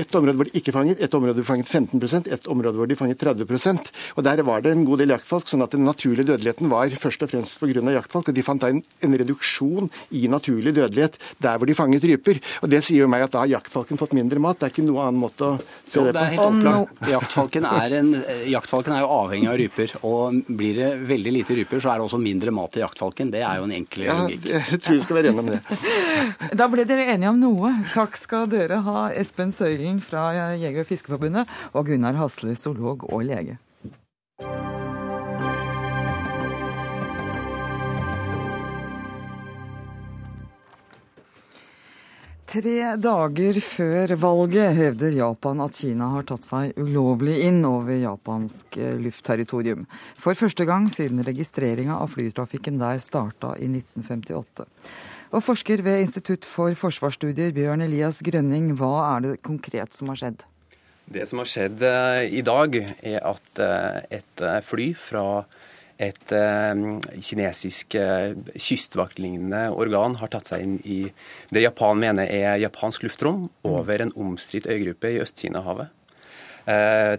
et område hvor de ikke fanget, et område hvor de fanget 15% et område hvor de fanget 30% Og Der var det en god del jaktfalk, sånn at den naturlige dødeligheten var først og fremst pga. jaktfalk. Og de fant da en, en, reduksjon i naturlig dødelighet der hvor de fanget ryper. Og Det sier jo meg at da har jaktfalken fått mindre mat. Det er ikke noe annen måte å se jo, det på. Det er helt opplagt. Jaktfalken er, en, jaktfalken er jo avhengig av ryper. Og blir det veldig lite ryper, så er det også mindre mat til jaktfalken. Det er jo en enkel logikk. Ja, jeg tror vi skal være enige om det. Da ble dere enige om noe. Takk skal dere ha, Espen Søyli Hegling fra Jeger- og Fiskerforbundet og Gunnar Hasle, zoolog og lege. Tre dager før valget hevder Japan at Kina har tatt seg ulovlig inn over japansk eh, luftterritorium. For første gang siden registreringa av flytrafikken der starta i 1958. Og forsker ved Institutt for forsvarsstudier, Bjørn Elias Grønning, hva er det konkret som har skjedd? Det som har skjedd eh, i dag, er at eh, et eh, fly fra et kinesisk kystvaktlignende organ har tatt seg inn i det Japan mener er japansk luftrom over en omstridt øygruppe i Øst-Kina-havet.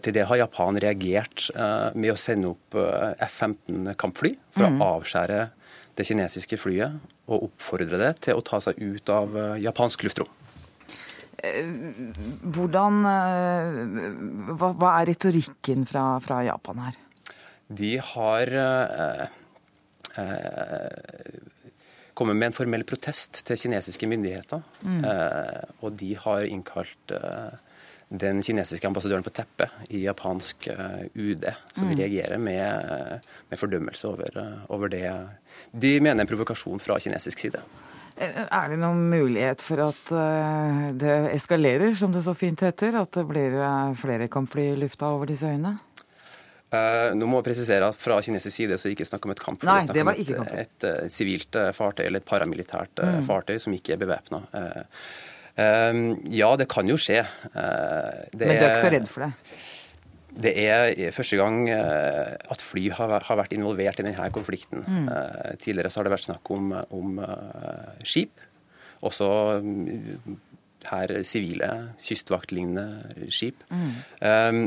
til det har Japan reagert med å sende opp F-15 kampfly for mm. å avskjære det kinesiske flyet og oppfordre det til å ta seg ut av eh, japansk luftrom. Eh, hvordan eh, hva, hva, er retorikken fra, fra, Japan her? De har eh, eh, kommet med en formell protest til kinesiske myndigheter. Mm. Eh, og de har innkalt den kinesiske ambassadøren på teppet i japansk eh, UD, som mm. reagerer med, med fordømmelse over, over, det de mener er en provokasjon fra kinesisk side. Eh, er det noen mulighet for at eh, det eskalerer, som det så fint heter? At det blir flere kampfly i lufta over disse øyene? Nå må jeg presisere at Fra kinesisk side så er det ikke snakk om et kampfly. Nei, det var ikke kampfly. Et, et sivilt fartøy eller et paramilitært mm. fartøy som ikke er bevæpna. Ehm, ja, det kan jo skje. Eh, det Men du er ikke så redd for det? Det er første gang eh, at fly har vært involvert i denne konflikten. Mm. Eh, tidligere så har det vært snakk om, om skip, også mm, her sivile kystvaktlignende skip. Mm. Um,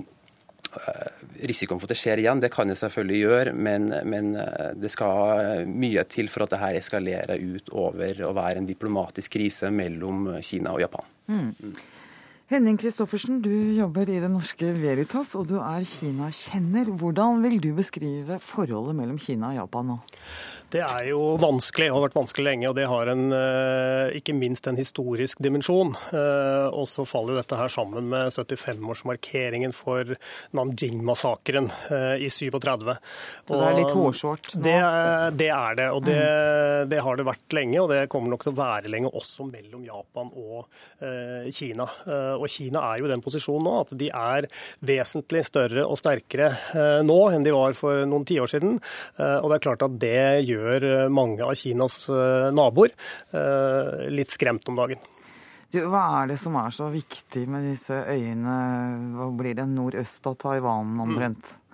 risikoen for at det skjer igjen, det kan det selvfølgelig gjøre, men, men, eh, det skal mye til for at det her eskalerer ut over å være en diplomatisk krise mellom Kina og Japan. Mm. Henning Christoffersen, du jobber i det norske Veritas, og du er Kina-kjenner. Hvordan vil du beskrive forholdet mellom Kina og Japan nå? Det er jo vanskelig, og har vært vanskelig lenge. Og det har en, eh, ikke minst en historisk dimensjon. Eh, og så faller jo dette her sammen med 75-årsmarkeringen for Nanjing-massakren eh, i 37. Så det er litt hårsårt? Det, det, er det. Og det, mm. det, har det vært lenge, og det kommer nok til å være lenge også mellom Japan og Kina. Og Kina er jo i den posisjonen nå at de er vesentlig større og sterkere nå enn de var for noen tiår siden. Og det er klart at det gjør gjør eh, mange av Kinas eh, naboer eh, litt skremt om dagen. Du, hva er det som er så viktig med disse øyene hva blir det, nordøst av Taiwan omtrent? Mm.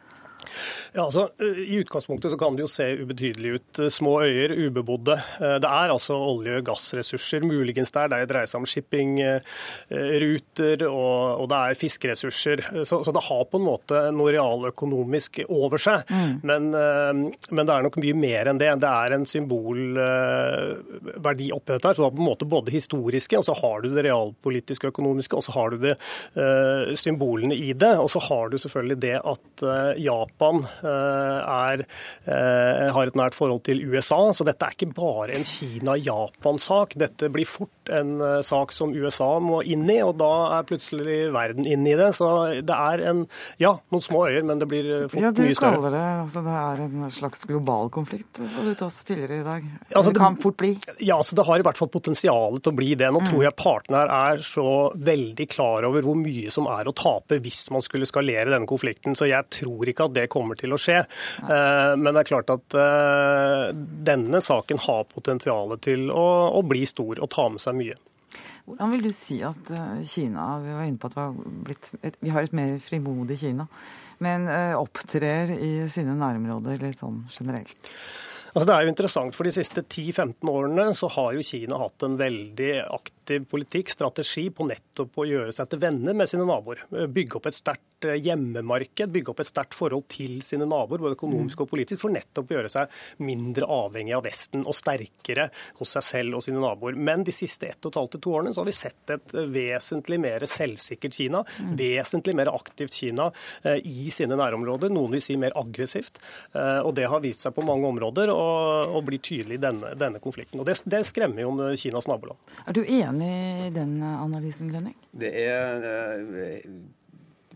Ja, altså, I utgangspunktet så kan det jo se ubetydelig ut. Små øyer, ubebodde. Det er altså olje- og gassressurser muligens der. Det dreier seg om shippingruter og, og det er fiskeressurser. Så, så, det har på en måte noe realøkonomisk over seg. Mm. Men, men, det er nok mye mer enn det. Det er en symbolverdi oppi dette. Så det er på en måte både historiske, og så har du det realpolitiske og økonomiske, og så har du det symbolene i det. Og så har du selvfølgelig det at Japan Japan eh, er, eh, har et nært forhold til USA. Så dette er ikke bare en Kina-Japan-sak. Dette blir fort en eh, sak som USA må inn i, og da er plutselig verden inn i det. Så det er en, ja, noen små øyer, men det blir fort ja, mye større. Du kaller det altså det er en slags global konflikt, sa du til oss tidligere i dag. Altså, det kan fort bli? Ja, så det har i hvert fall potensial til å bli det. Nå mm. tror jeg partene her er så veldig klar over hvor mye som er å tape hvis man skulle skalere denne konflikten. Så jeg tror ikke at det kommer til å skje. Eh, men det er klart at eh, denne saken har potensial til å, bli stor og ta med seg mye. Hvordan vil du si at eh, Kina Vi var inne på at blitt, vi har et mer frimodig Kina. Men opptrer i sine nærområder litt sånn generelt? Altså, det er jo interessant, for De siste 10-15 årene så har jo Kina hatt en veldig aktiv politikk, strategi, på nettopp å gjøre seg til venner med sine naboer. Bygge opp et sterkt eh, hjemmemarked, bygge opp et sterkt forhold til sine naboer, både økonomisk og politisk, for nettopp å gjøre seg mindre avhengig av Vesten og sterkere hos seg selv og sine naboer. Men de siste ett og et halvt til to årene så har vi sett et vesentlig mer selvsikkert Kina, mm. vesentlig mer aktivt Kina eh, i sine nærområder, noen vil si mer aggressivt. Eh, og det har vist seg på mange områder. og og, og blir tydelig i denne, denne, konflikten. Og det, det, skremmer jo Kinas naboland. Er du enig i den analysen, Grønning? Det er eh,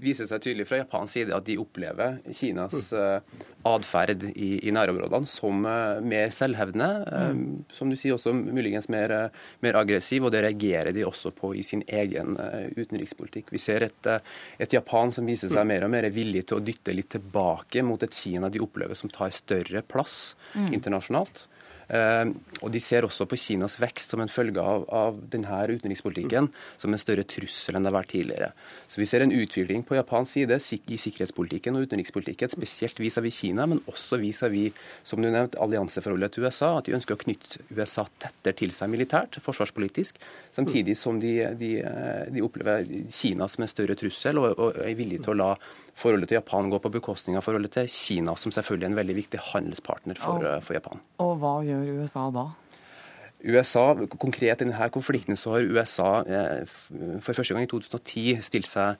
viser seg tydelig fra Japans side at de opplever Kinas uh, atferd i, i, nærområdene som uh, mer selvhevdende. Mm. som du sier, også muligens mer, mer, aggressiv, og det reagerer de også på i sin egen utenrikspolitikk. Vi ser et, et, Japan som viser seg mer og mer villig til å dytte litt tilbake mot et Kina de opplever som tar større plass mm. internasjonalt. Ehm, og de ser også på Kinas vekst som en følge av, av denne utenrikspolitikken som en større trussel enn det har vært tidligere. Så vi ser en utvikling på Japans side i sikkerhetspolitikken og utenrikspolitikken, spesielt vis-à-vis Kina, men også vis-à-vis, som du nevnte, allianseforholdet til USA. At de ønsker å knytte USA tettere til seg militært, forsvarspolitisk, samtidig som de, de, de opplever Kina som en større trussel og, og er villige til å la forholdet til Japan går på bekostning av forholdet til Kina, som selvfølgelig er en veldig viktig handelspartner for, for Japan. Og hva gjør USA da? USA, Konkret i denne konflikten så har USA eh, for første gang i 2010 stilt seg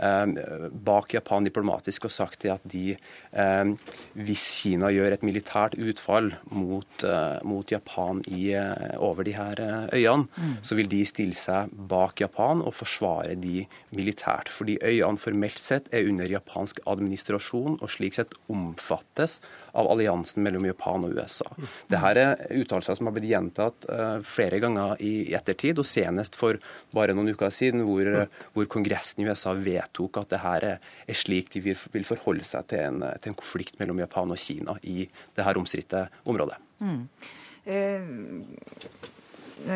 bak Japan diplomatisk og sagt at de, eh, hvis Kina gjør et militært utfall mot, eh, mot Japan i, over de her øyene, mm. så vil de stille seg bak Japan og forsvare de militært. Fordi øyene formelt sett er under japansk administrasjon og slik sett omfattes av alliansen mellom Japan og USA. Dette er uttalelser som har blitt gjentatt flere ganger i ettertid, og senest for bare noen uker siden, hvor, hvor Kongressen i USA vet vedtok at det her er slik de vil forholde seg til en, til en konflikt mellom Japan og Kina i det her omstridte området. Mm.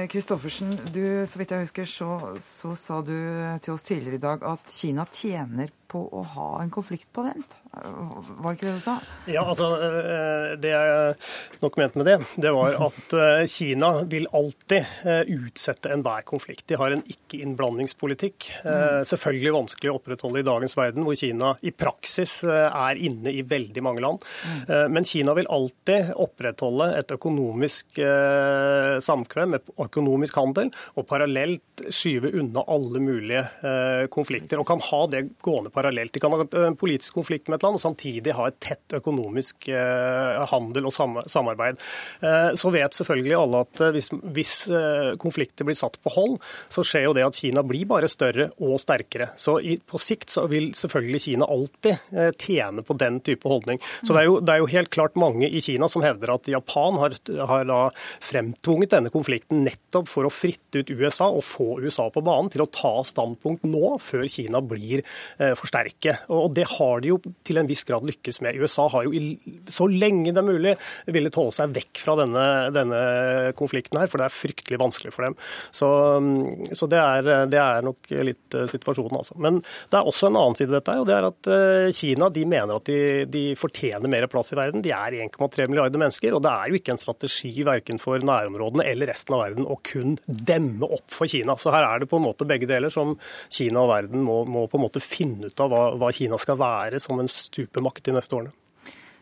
Kristoffersen, eh, så vidt jeg husker, så, så sa du til oss tidligere i dag at Kina tjener på å ha en konflikt på vent. Var det ikke det du sa? Ja, altså eh, Det jeg nok mente med det, det var at eh, Kina vil alltid eh, utsette enhver konflikt. De har en ikke-innblandingspolitikk. Mm. Selvfølgelig vanskelig å opprettholde i dagens verden, hvor Kina i praksis er inne i veldig mange land. Mm. Men Kina vil alltid opprettholde et økonomisk samkvem, et økonomisk handel, og parallelt skyve unna alle mulige konflikter. Og kan ha det gående parallelt. De kan ha en politisk konflikt med et land og samtidig ha et tett økonomisk eh, handel og samarbeid. Eh, så vet selvfølgelig alle at eh, hvis, hvis konflikter blir satt på hold, så skjer jo det at Kina blir bare større og sterkere. Så på sikt så vil selvfølgelig Kina alltid tjene på den type holdning. Så det er jo, det er jo helt klart mange i Kina som hevder at Japan har, har da fremtvunget denne konflikten nettopp for å fritte ut USA og få USA på banen til å ta standpunkt nå, før Kina blir forsterket forsterke. Og det har de jo til en viss grad lykkes med. USA har jo så lenge det er mulig villet holde seg vekk fra denne, denne konflikten her, for det er fryktelig vanskelig for dem. Så, så det, er, det, er, nok litt eh, situasjonen, altså. Men det er også en annen side ved dette, og det er at eh, Kina de mener at de, de fortjener mer plass i verden. De er 1,3 milliarder mennesker, og det er jo ikke en strategi verken for nærområdene eller resten av verden å kun demme opp for Kina. Så her er det på en måte begge deler som Kina og verden må, må på en måte finne ut av hva, hva Kina skal være som en stupemakt de neste årene.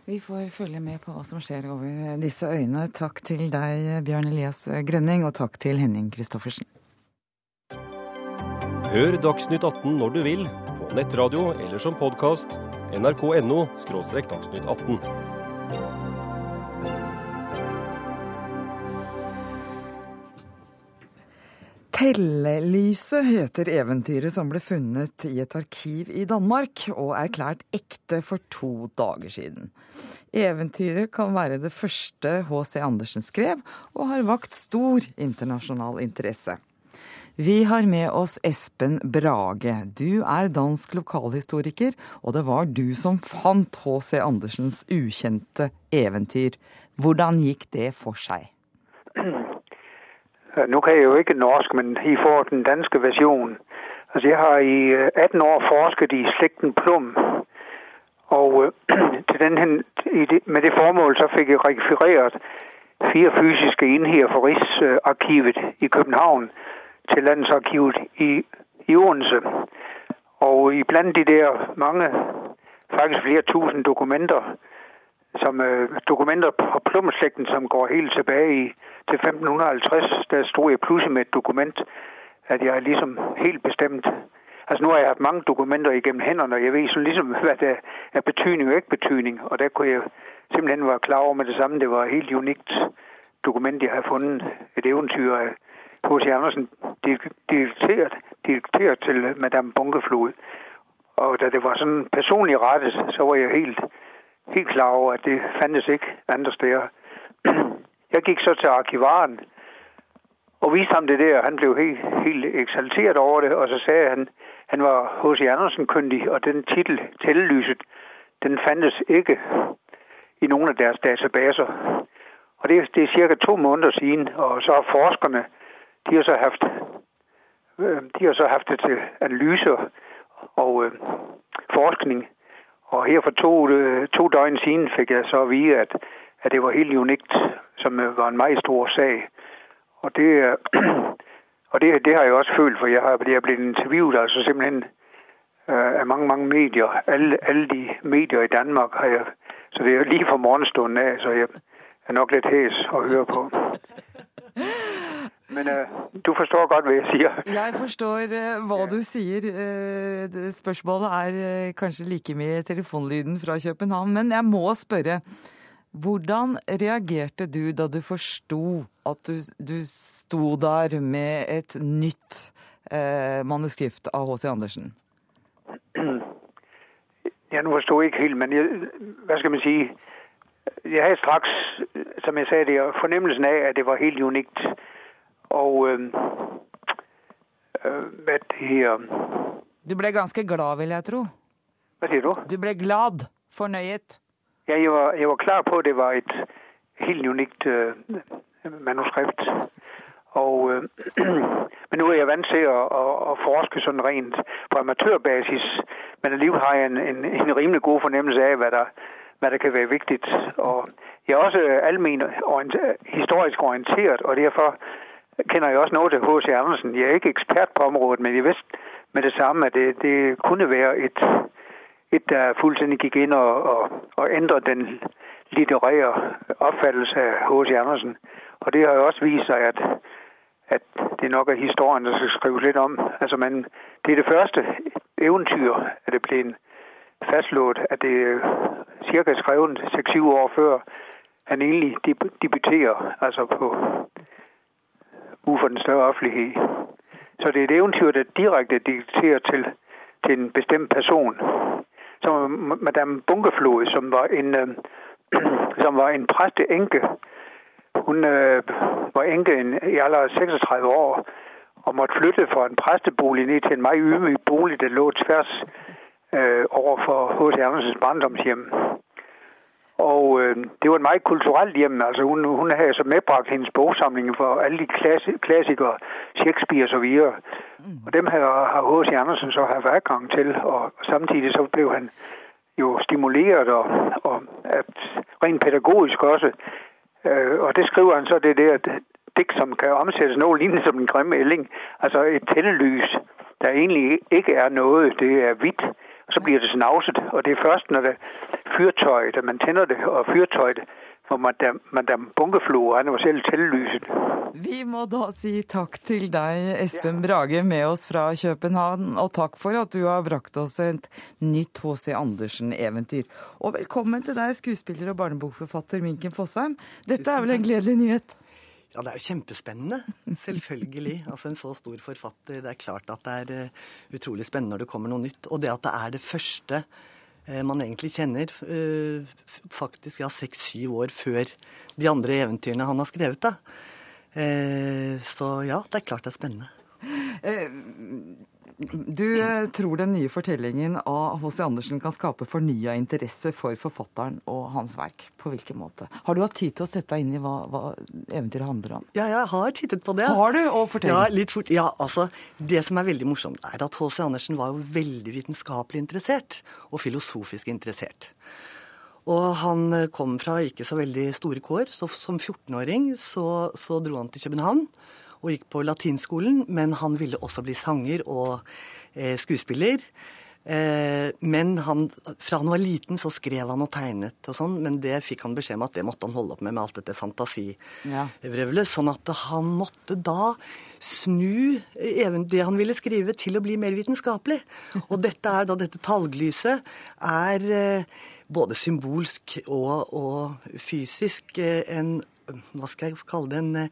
Vi får følge med på hva som skjer over disse øyene. Takk til deg, Bjørn Elias Grønning, og takk til Henning Christoffersen. Hør Dagsnytt 18 når du vil, på nettradio eller som podkast. nrk.no – dagsnytt 18. Tellelyset heter eventyret som ble funnet i et arkiv i Danmark og erklært ekte for to dager siden. Eventyret kan være det første H.C. Andersen skrev, og har vakt stor internasjonal interesse. Vi har med oss Espen Brage. Du er dansk lokalhistoriker, og det var du som fant H.C. Andersens ukjente eventyr. Hvordan gikk det for seg? Nu kan jeg jo ikke norsk, men I får den danske version. Altså, jeg har i 18 øh, år forsket i slægten Plum. Og øh, til den, med det formål så fik jeg rekvireret fire fysiske enheder fra Rigsarkivet i København til Landsarkivet i, i Odense. Og iblant de der mange, faktisk flere tusen dokumenter, som øh, dokumenter på plumslægten, som går helt tilbage i, til 1550, der stod jeg pludselig med et dokument, at jeg ligesom helt bestemt Altså nu har jeg haft mange dokumenter igennem hænderne, og jeg ved sådan ligesom, hvad der er betydning og ikke betydning. Og der kunne jeg simpelthen være klar over med det samme. Det var et helt unikt dokument, jeg har fundet. Et eventyr af H.C. Andersen dikteret, dikteret til Madame Bunkeflod. Og da det var sådan personligt rettet, så var jeg helt helt klar over, at det fandtes ikke andre steder. Jeg gik så til arkivaren og viste ham det der. Han blev helt, helt eksalteret over det, og så sagde han, han var H.C. Andersen-kyndig, og den titel, Tællelyset, den fandtes ikke i nogen af deres databaser. Og det, det er cirka to måneder siden, og så har forskerne, de har så haft, øh, de har så haft det til analyser og øh, forskning og her for to, øh, to døgn siden fik jeg så at vide, at, at det var helt unikt, som øh, var en meget stor sag. Og det, øh, og det, det har jeg også følt, for jeg har jeg er blitt intervjuet altså simpelthen af mange, mange medier. Alle, alle de medier i Danmark har jeg, så det er lige fra morgenstunden af, så jeg er nok lidt hæs at høre på. Men uh, du forstår godt hva jeg sier. Jeg forstår uh, hva du sier. Uh, spørsmålet er kanskje like med telefonlyden fra København. Men jeg må spørre. Hvordan reagerte du da du forsto at du, du sto der med et nytt manuskript av H.C. Andersen? Ja, nå forstår jeg ikke helt, men jeg, hva skal man si Jeg hadde straks, som jeg sa, fornemmelsen av at det var helt unikt. Og øh, øh, det her Du ble ganske glad, vil jeg tro. Hva sier du? Du ble glad, fornøyet. Ja, jeg var, jeg var klar på, at det var et helt unikt øh, manuskript. Og, øh, men nu er jeg vant til at, at, at forske sådan rent på amatørbasis, men alligevel har jeg en, en, en rimelig god fornemmelse af, hvad der, hvad der kan være vigtigt. Og jeg er også almen orienter, historisk orienteret, og derfor kender jeg også noget til H.C. Andersen. Jeg er ikke ekspert på området, men jeg vidste med det samme, at det, det kunne være et, et, der fuldstændig gik ind og, og, og ændrede den litterære opfattelse af H.C. Andersen. Og det har jo også vist sig, at, at det nok er historien, der skal skrives lidt om. Altså man, det er det første eventyr, at det blev fastslået, at det er cirka skrevet 6-7 år før han egentlig debuterer, altså på ude for den større offentlighed. Så det er et eventyr, der direkte dikterer til, til en bestemt person. Som Madame Bunkeflod, som var en, øh, som var en præsteenke. Hun øh, var enke i alderen 36 år og måtte flytte fra en præstebolig ned til en meget ydmyg bolig, der lå tværs øh, over for H.C. Andersens barndomshjem. Og øh, det var et meget kulturelt hjem. Altså hun, hun havde så medbragt hendes bogsamling for alle de klassi- klassikere, Shakespeare og så videre. Og dem har, har H.C. Andersen så haft adgang til, og samtidig så blev han jo stimuleret og, og at rent pædagogisk også. Øh, og det skriver han så det der digt, som kan omsættes noget lignende som en grimme ælling. Altså et tændelys, der egentlig ikke er noget. Det er hvidt, og så bliver det snavset. Og det er først, når det fyrtøjet, at man tænder det, og fyrtøjet, hvor Madame, Madame Bunkeflo han var selv tillyset. Vi må da si takk til deg, Espen Brage, med oss fra København. Og takk for at du har brakt oss et nytt H.C. Andersen-eventyr. Og velkommen til deg, skuespiller og barnebokforfatter Minken Fossheim. Dette er vel en gledelig nyhet? Ja, det er jo kjempespennende. Selvfølgelig. Altså En så stor forfatter. Det er klart at det er uh, utrolig spennende når det kommer noe nytt. Og det at det er det første uh, man egentlig kjenner, uh, faktisk ja, seks-syv år før de andre eventyrene han har skrevet. da. så ja, det er klart det er spennende. Du eh, tror den nye fortellingen av H.C. Andersen kan skape fornya interesse for forfatteren og hans verk. På hvilken måte? Har du hatt tid til å sette deg inn i hva, hva eventyret handler om? Ja, jeg har tittet på det. Har du? Og fortell. Ja, litt fort. Ja, altså, Det som er veldig morsomt, er at H.C. Andersen var jo veldig vitenskapelig interessert. Og filosofisk interessert. Og han eh, kom fra ikke så veldig store kår. Så som 14-åring så, så dro han til København og gikk på latinskolen, men han ville også bli sanger og eh, skuespiller. Eh, men han, fra han var liten, så skrev han og tegnet og sånn, men det fikk han beskjed om at det måtte han holde opp med med alt dette fantasivrøvlet. Sånn at han måtte da snu det han ville skrive, til å bli mer vitenskapelig. Og dette er da dette talglyset er eh, både symbolsk og, og fysisk en hva skal jeg kalle det, en,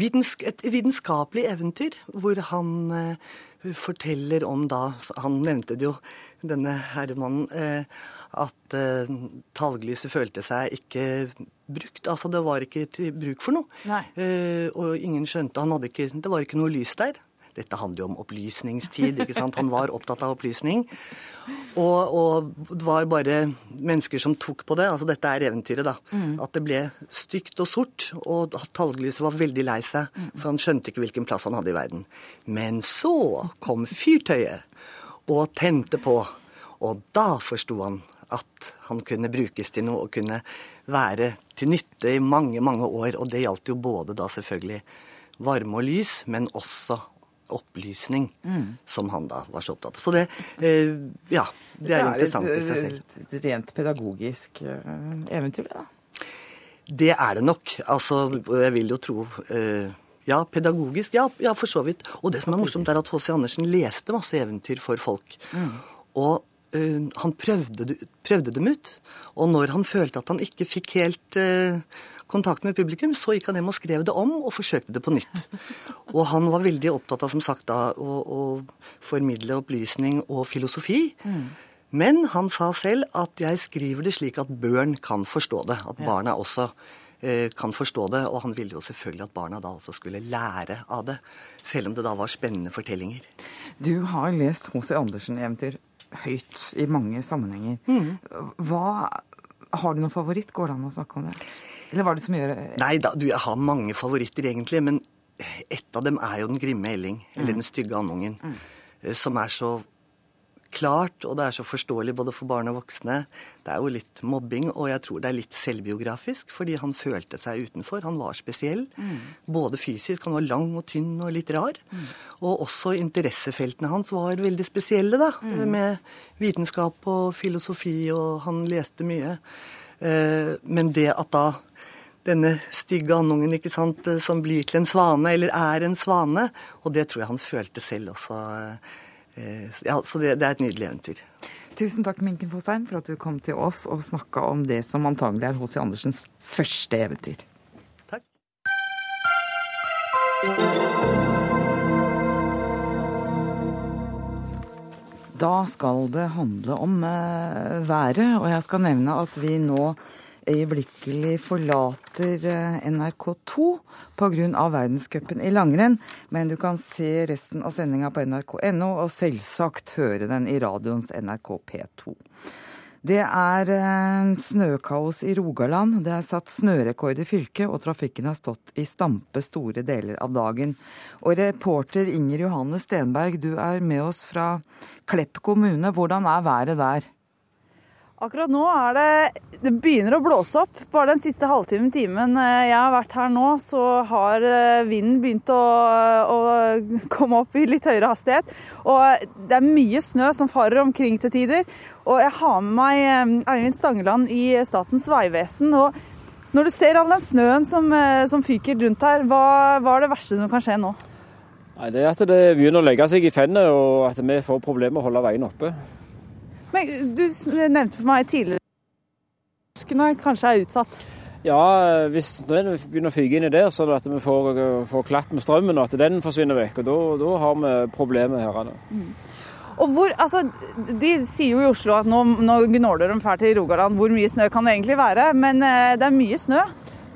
vitensk, et vitenskapelig eventyr. Hvor han uh, forteller om da Han nevnte det jo, denne herremannen, uh, at uh, talglyset følte seg ikke brukt. Altså det var ikke til bruk for noe. og ingen skjønte han hadde ikke, Det var ikke noe lys der. Dette handler jo om opplysningstid. ikke sant? Han var opptatt av opplysning. Og, og, det var bare mennesker som tok på det. altså Dette er eventyret, da. Mm. At det ble stygt og sort. Og talglyset var veldig lei seg, for han skjønte ikke hvilken plass han hadde i verden. Men så kom fyrtøyet og tente på. Og da forsto han at han kunne brukes til noe og kunne være til nytte i mange, mange år. Og det gjaldt jo både da selvfølgelig varme og lys, men også opplysning, mm. som han da var så opptatt av. Så det, eh, ja, det er, det er interessant i seg selv. Det er et rent pedagogisk eh, eventyr, det da? Det er det nok. Altså, jeg vil jo tro eh, ja, pedagogisk. Ja, ja, for så vidt. Og det som er morsomt, er at H.C. Andersen leste masse eventyr for folk. Mm. Og uh, han prøvde, prøvde, dem ut. Og når han følte at han ikke fikk helt uh, kontakt med publikum, så gikk han hjem og skrev det om og forsøkte det på nytt. Og han var veldig opptatt av som sagt da, å, å formidle opplysning og filosofi. Mm. Men han sa selv at 'jeg skriver det slik at børn kan forstå det'. At barna også eh, kan forstå det. Og han ville jo selvfølgelig at barna da også skulle lære av det. Selv om det da var spennende fortellinger. Du har lest H.C. Andersen-eventyr høyt i mange sammenhenger. Mm. Hva, har du noen favoritt? Går det an å snakke om det? Eller hva er det som gjør Nei da, du, jeg har mange favoritter egentlig. Men ett av dem er jo Den grimme elling, eller mm. Den stygge andungen. Mm. Eh, som er så klart, og det er så forståelig både for barn og voksne. Det er jo litt mobbing, og jeg tror det er litt selvbiografisk, fordi han følte seg utenfor. Han var spesiell. Mm. Både fysisk, han var lang og tynn og litt rar. Mm. Og også interessefeltene hans var veldig spesielle, da. Mm. Med vitenskap og filosofi, og han leste mye. Eh, men det at da denne stygge andungen ikke sant, eh, som blir til en svane, eller er en svane. Og det tror jeg han følte selv også. Eh, ja, Så det, det er et nydelig eventyr. Tusen takk, Minken Fosheim, for at du kom til oss og snakka om det som antagelig er H.C. Andersens første eventyr. Takk. Da skal det handle om været, og jeg skal nevne at vi nå øyeblikkelig forlater eh, NRK2 pga. verdenscupen i langrenn, men du kan se resten av sendinga på nrk.no, og selvsagt høre den i radioens NRK P2. Det er eh, snøkaos i Rogaland. Det er satt snørekord i fylket, og trafikken har stått i stampe store deler av dagen. Og reporter Inger Johanne Stenberg, du er med oss fra Klepp kommune. Hvordan er været der? Akkurat nå er det Det begynner å blåse opp. Bare den siste halvtimen, timen eh, jeg har vært her nå, så har eh, vinden begynt å, å, komme opp i litt høyere hastighet. Og det er mye snø som farer omkring til tider. Og jeg har med meg eh, Eivind Stangeland i Statens vegvesen. Og når du ser all den snøen som, som fyker rundt her, hva, hva er det verste som kan skje nå? Nei, Det er at det begynner å legge seg i fennet, og at vi får problemer med å holde veien oppe. Men Du nevnte for meg tidligere at kanskje er utsatt. Ja, hvis snøen begynner å fyke inn i der, så at vi får, får klatt med strømmen og at den forsvinner vekk. og Da har vi problemer her. Mm. Og hvor, altså, De sier jo i Oslo at nå, nå gnåler de fælt i Rogaland. Hvor mye snø kan det egentlig være? Men eh, det er mye snø?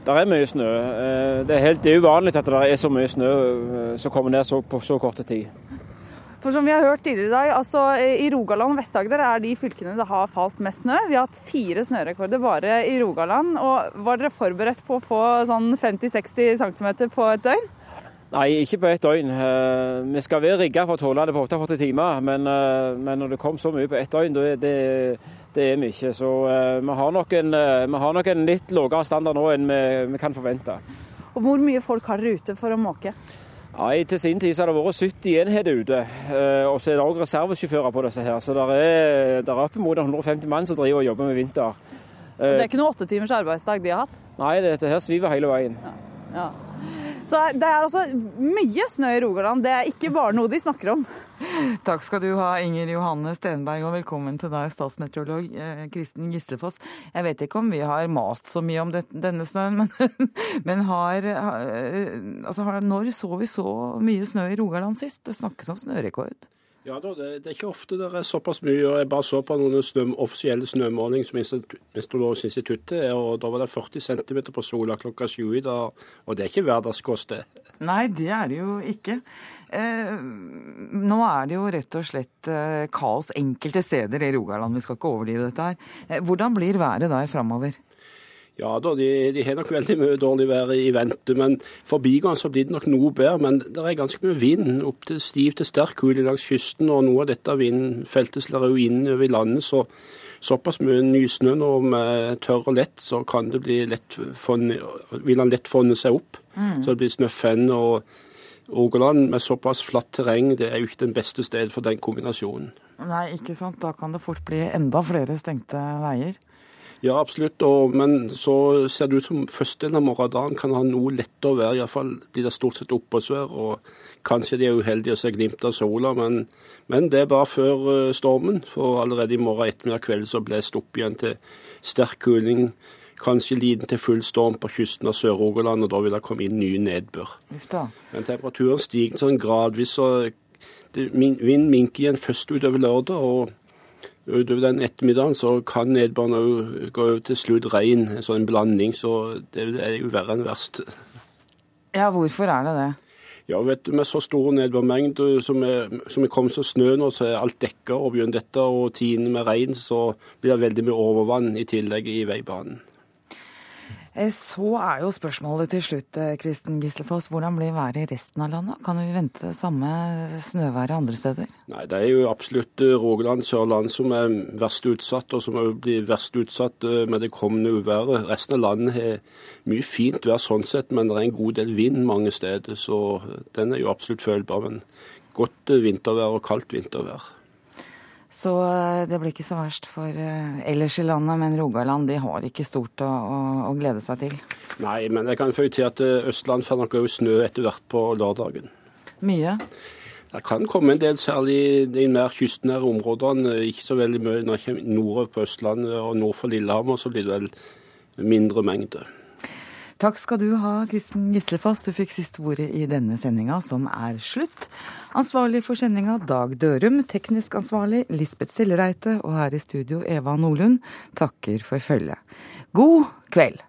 Det er mye snø. Eh, det er helt det er uvanlig at det er så mye snø eh, som kommer ned så, på så kort tid. For som vi har hørt tidligere i dag, altså i Rogaland og Vest-Agder er de fylkene det har falt mest snø. Vi har hatt fire snørekorder bare i Rogaland. og Var dere forberedt på å få sånn 50-60 cm på et døgn? Nei, ikke på ett døgn. Eh, vi skal være rigga for å tåle det på 48 timer. Men, eh, men, når det kom så mye på ett døgn, det, det, det er vi ikke. Så eh, vi har, nok en, vi har nok en litt lavere standard nå enn vi, vi kan forvente. Og Hvor mye folk har dere ute for å måke? Nei, Til sin tid så har det vært 70 enheter ute. Eh, og så er det òg reservesjåfører på disse her. Så det er, det er oppimot 150 mann som driver og jobber med vinter. Det er ikke noen åtte timers arbeidsdag de har hatt? Nei, dette her sviver hele veien. Ja. ja. Så det er altså mye snø i Rogaland. Det er ikke bare noe de snakker om. Takk skal du ha, Inger Johanne Stenberg, og velkommen til deg, statsmeteorolog eh, Kristin Gislefoss. Jeg vet ikke om vi har mast så mye om denne snøen, men, men har, har, altså, Når så vi så mye snø i Rogaland sist? Det snakkes om snørekord. Ja, da, det, det, er ikke ofte det er såpass mye. og Jeg bare så på noen snø, offisielle snømåling som Meteorologisk instituttet, og da var det 40 cm på Sola klokka sju i dag. Og det er ikke hverdagskost, det. Nei, det er det jo ikke. Eh, nå er det jo rett og slett eh, kaos enkelte steder i Rogaland. Vi skal ikke overdrive dette her. Eh, hvordan blir været der framover? Ja da, de, de, har nok veldig mye dårlig vær i vente. men Forbigående så blir det nok noe bedre. Men det er ganske mye vind. Opp til stiv til sterk kuling langs kysten. Og noe av dette vindfeltet slår jo inn over landet. Så såpass mye nysnø nå med tørr og lett, så kan det bli lett fonne, vil han lett fonne seg opp. Mm. Så det blir snøfenn. og Rogaland med såpass flatt terreng, det er jo ikke den beste sted for den kombinasjonen. Nei, ikke sant. Da kan det fort bli enda flere stengte veier. Ja, absolutt. Og, men så ser det ut som første av morgendagen kan ha noe lettere vær. Iallfall blir det stort sett oppholdsvær. Og kanskje de er uheldige og ser glimt av sola, men, men, det er bare før uh, stormen. For allerede i morgen ettermiddag kveld så blåser det opp igjen til sterk kuling. Kanskje liten til full storm på kysten av Sør-Rogaland, og da vil det komme inn ny nedbør. Men temperaturen stiger sånn gradvis, og vind minker igjen først utover lørdag. og Utover den ettermiddagen så kan nedbøren òg gå over til slutt regn, en sånn blanding. Så det er jo verre enn verst. Ja, hvorfor er det det? Ja, vet du, Med så stor nedbørmengder som er, som er kommet som snø nå, så er alt dekka. Og begynner dette og tiende med regn, så blir det veldig mye overvann i tillegg i veibanen. Eh, så er jo spørsmålet til slutt, eh, Kristen Gislefoss. Hvordan blir været i resten av landet? Kan vi vente samme snøværet andre steder? Nei, Det er jo absolutt eh, Rogaland, Sørland som er verst utsatt, og som blir verst utsatt med det kommende uværet. Resten av landet har mye fint vær sånn sett, men det er en god del vind mange steder. Så den er jo absolutt følbar. Men godt vintervær og kaldt vintervær. Så eh, det blir ikke så verst for eh, ellers i landet, men Rogaland de har ikke stort å, å, å glede seg til. Nei, men jeg kan føye til at eh, Østland får nok snø etter hvert på lørdagen. Mye? Det kan komme en del, særlig i de mer kystnære områdene. Ikke så veldig mye når jeg kommer nordover på Østlandet og nord for Lillehammer, så blir det vel mindre mengde. Takk skal du ha, Kristen Gislefoss. Du fikk siste ordet i denne sendinga, som er slutt. Ansvarlig for sendinga Dag Dørum, teknisk ansvarlig Lisbeth Sellereite, og her i studio Eva Nordlund takker for følget. God kveld.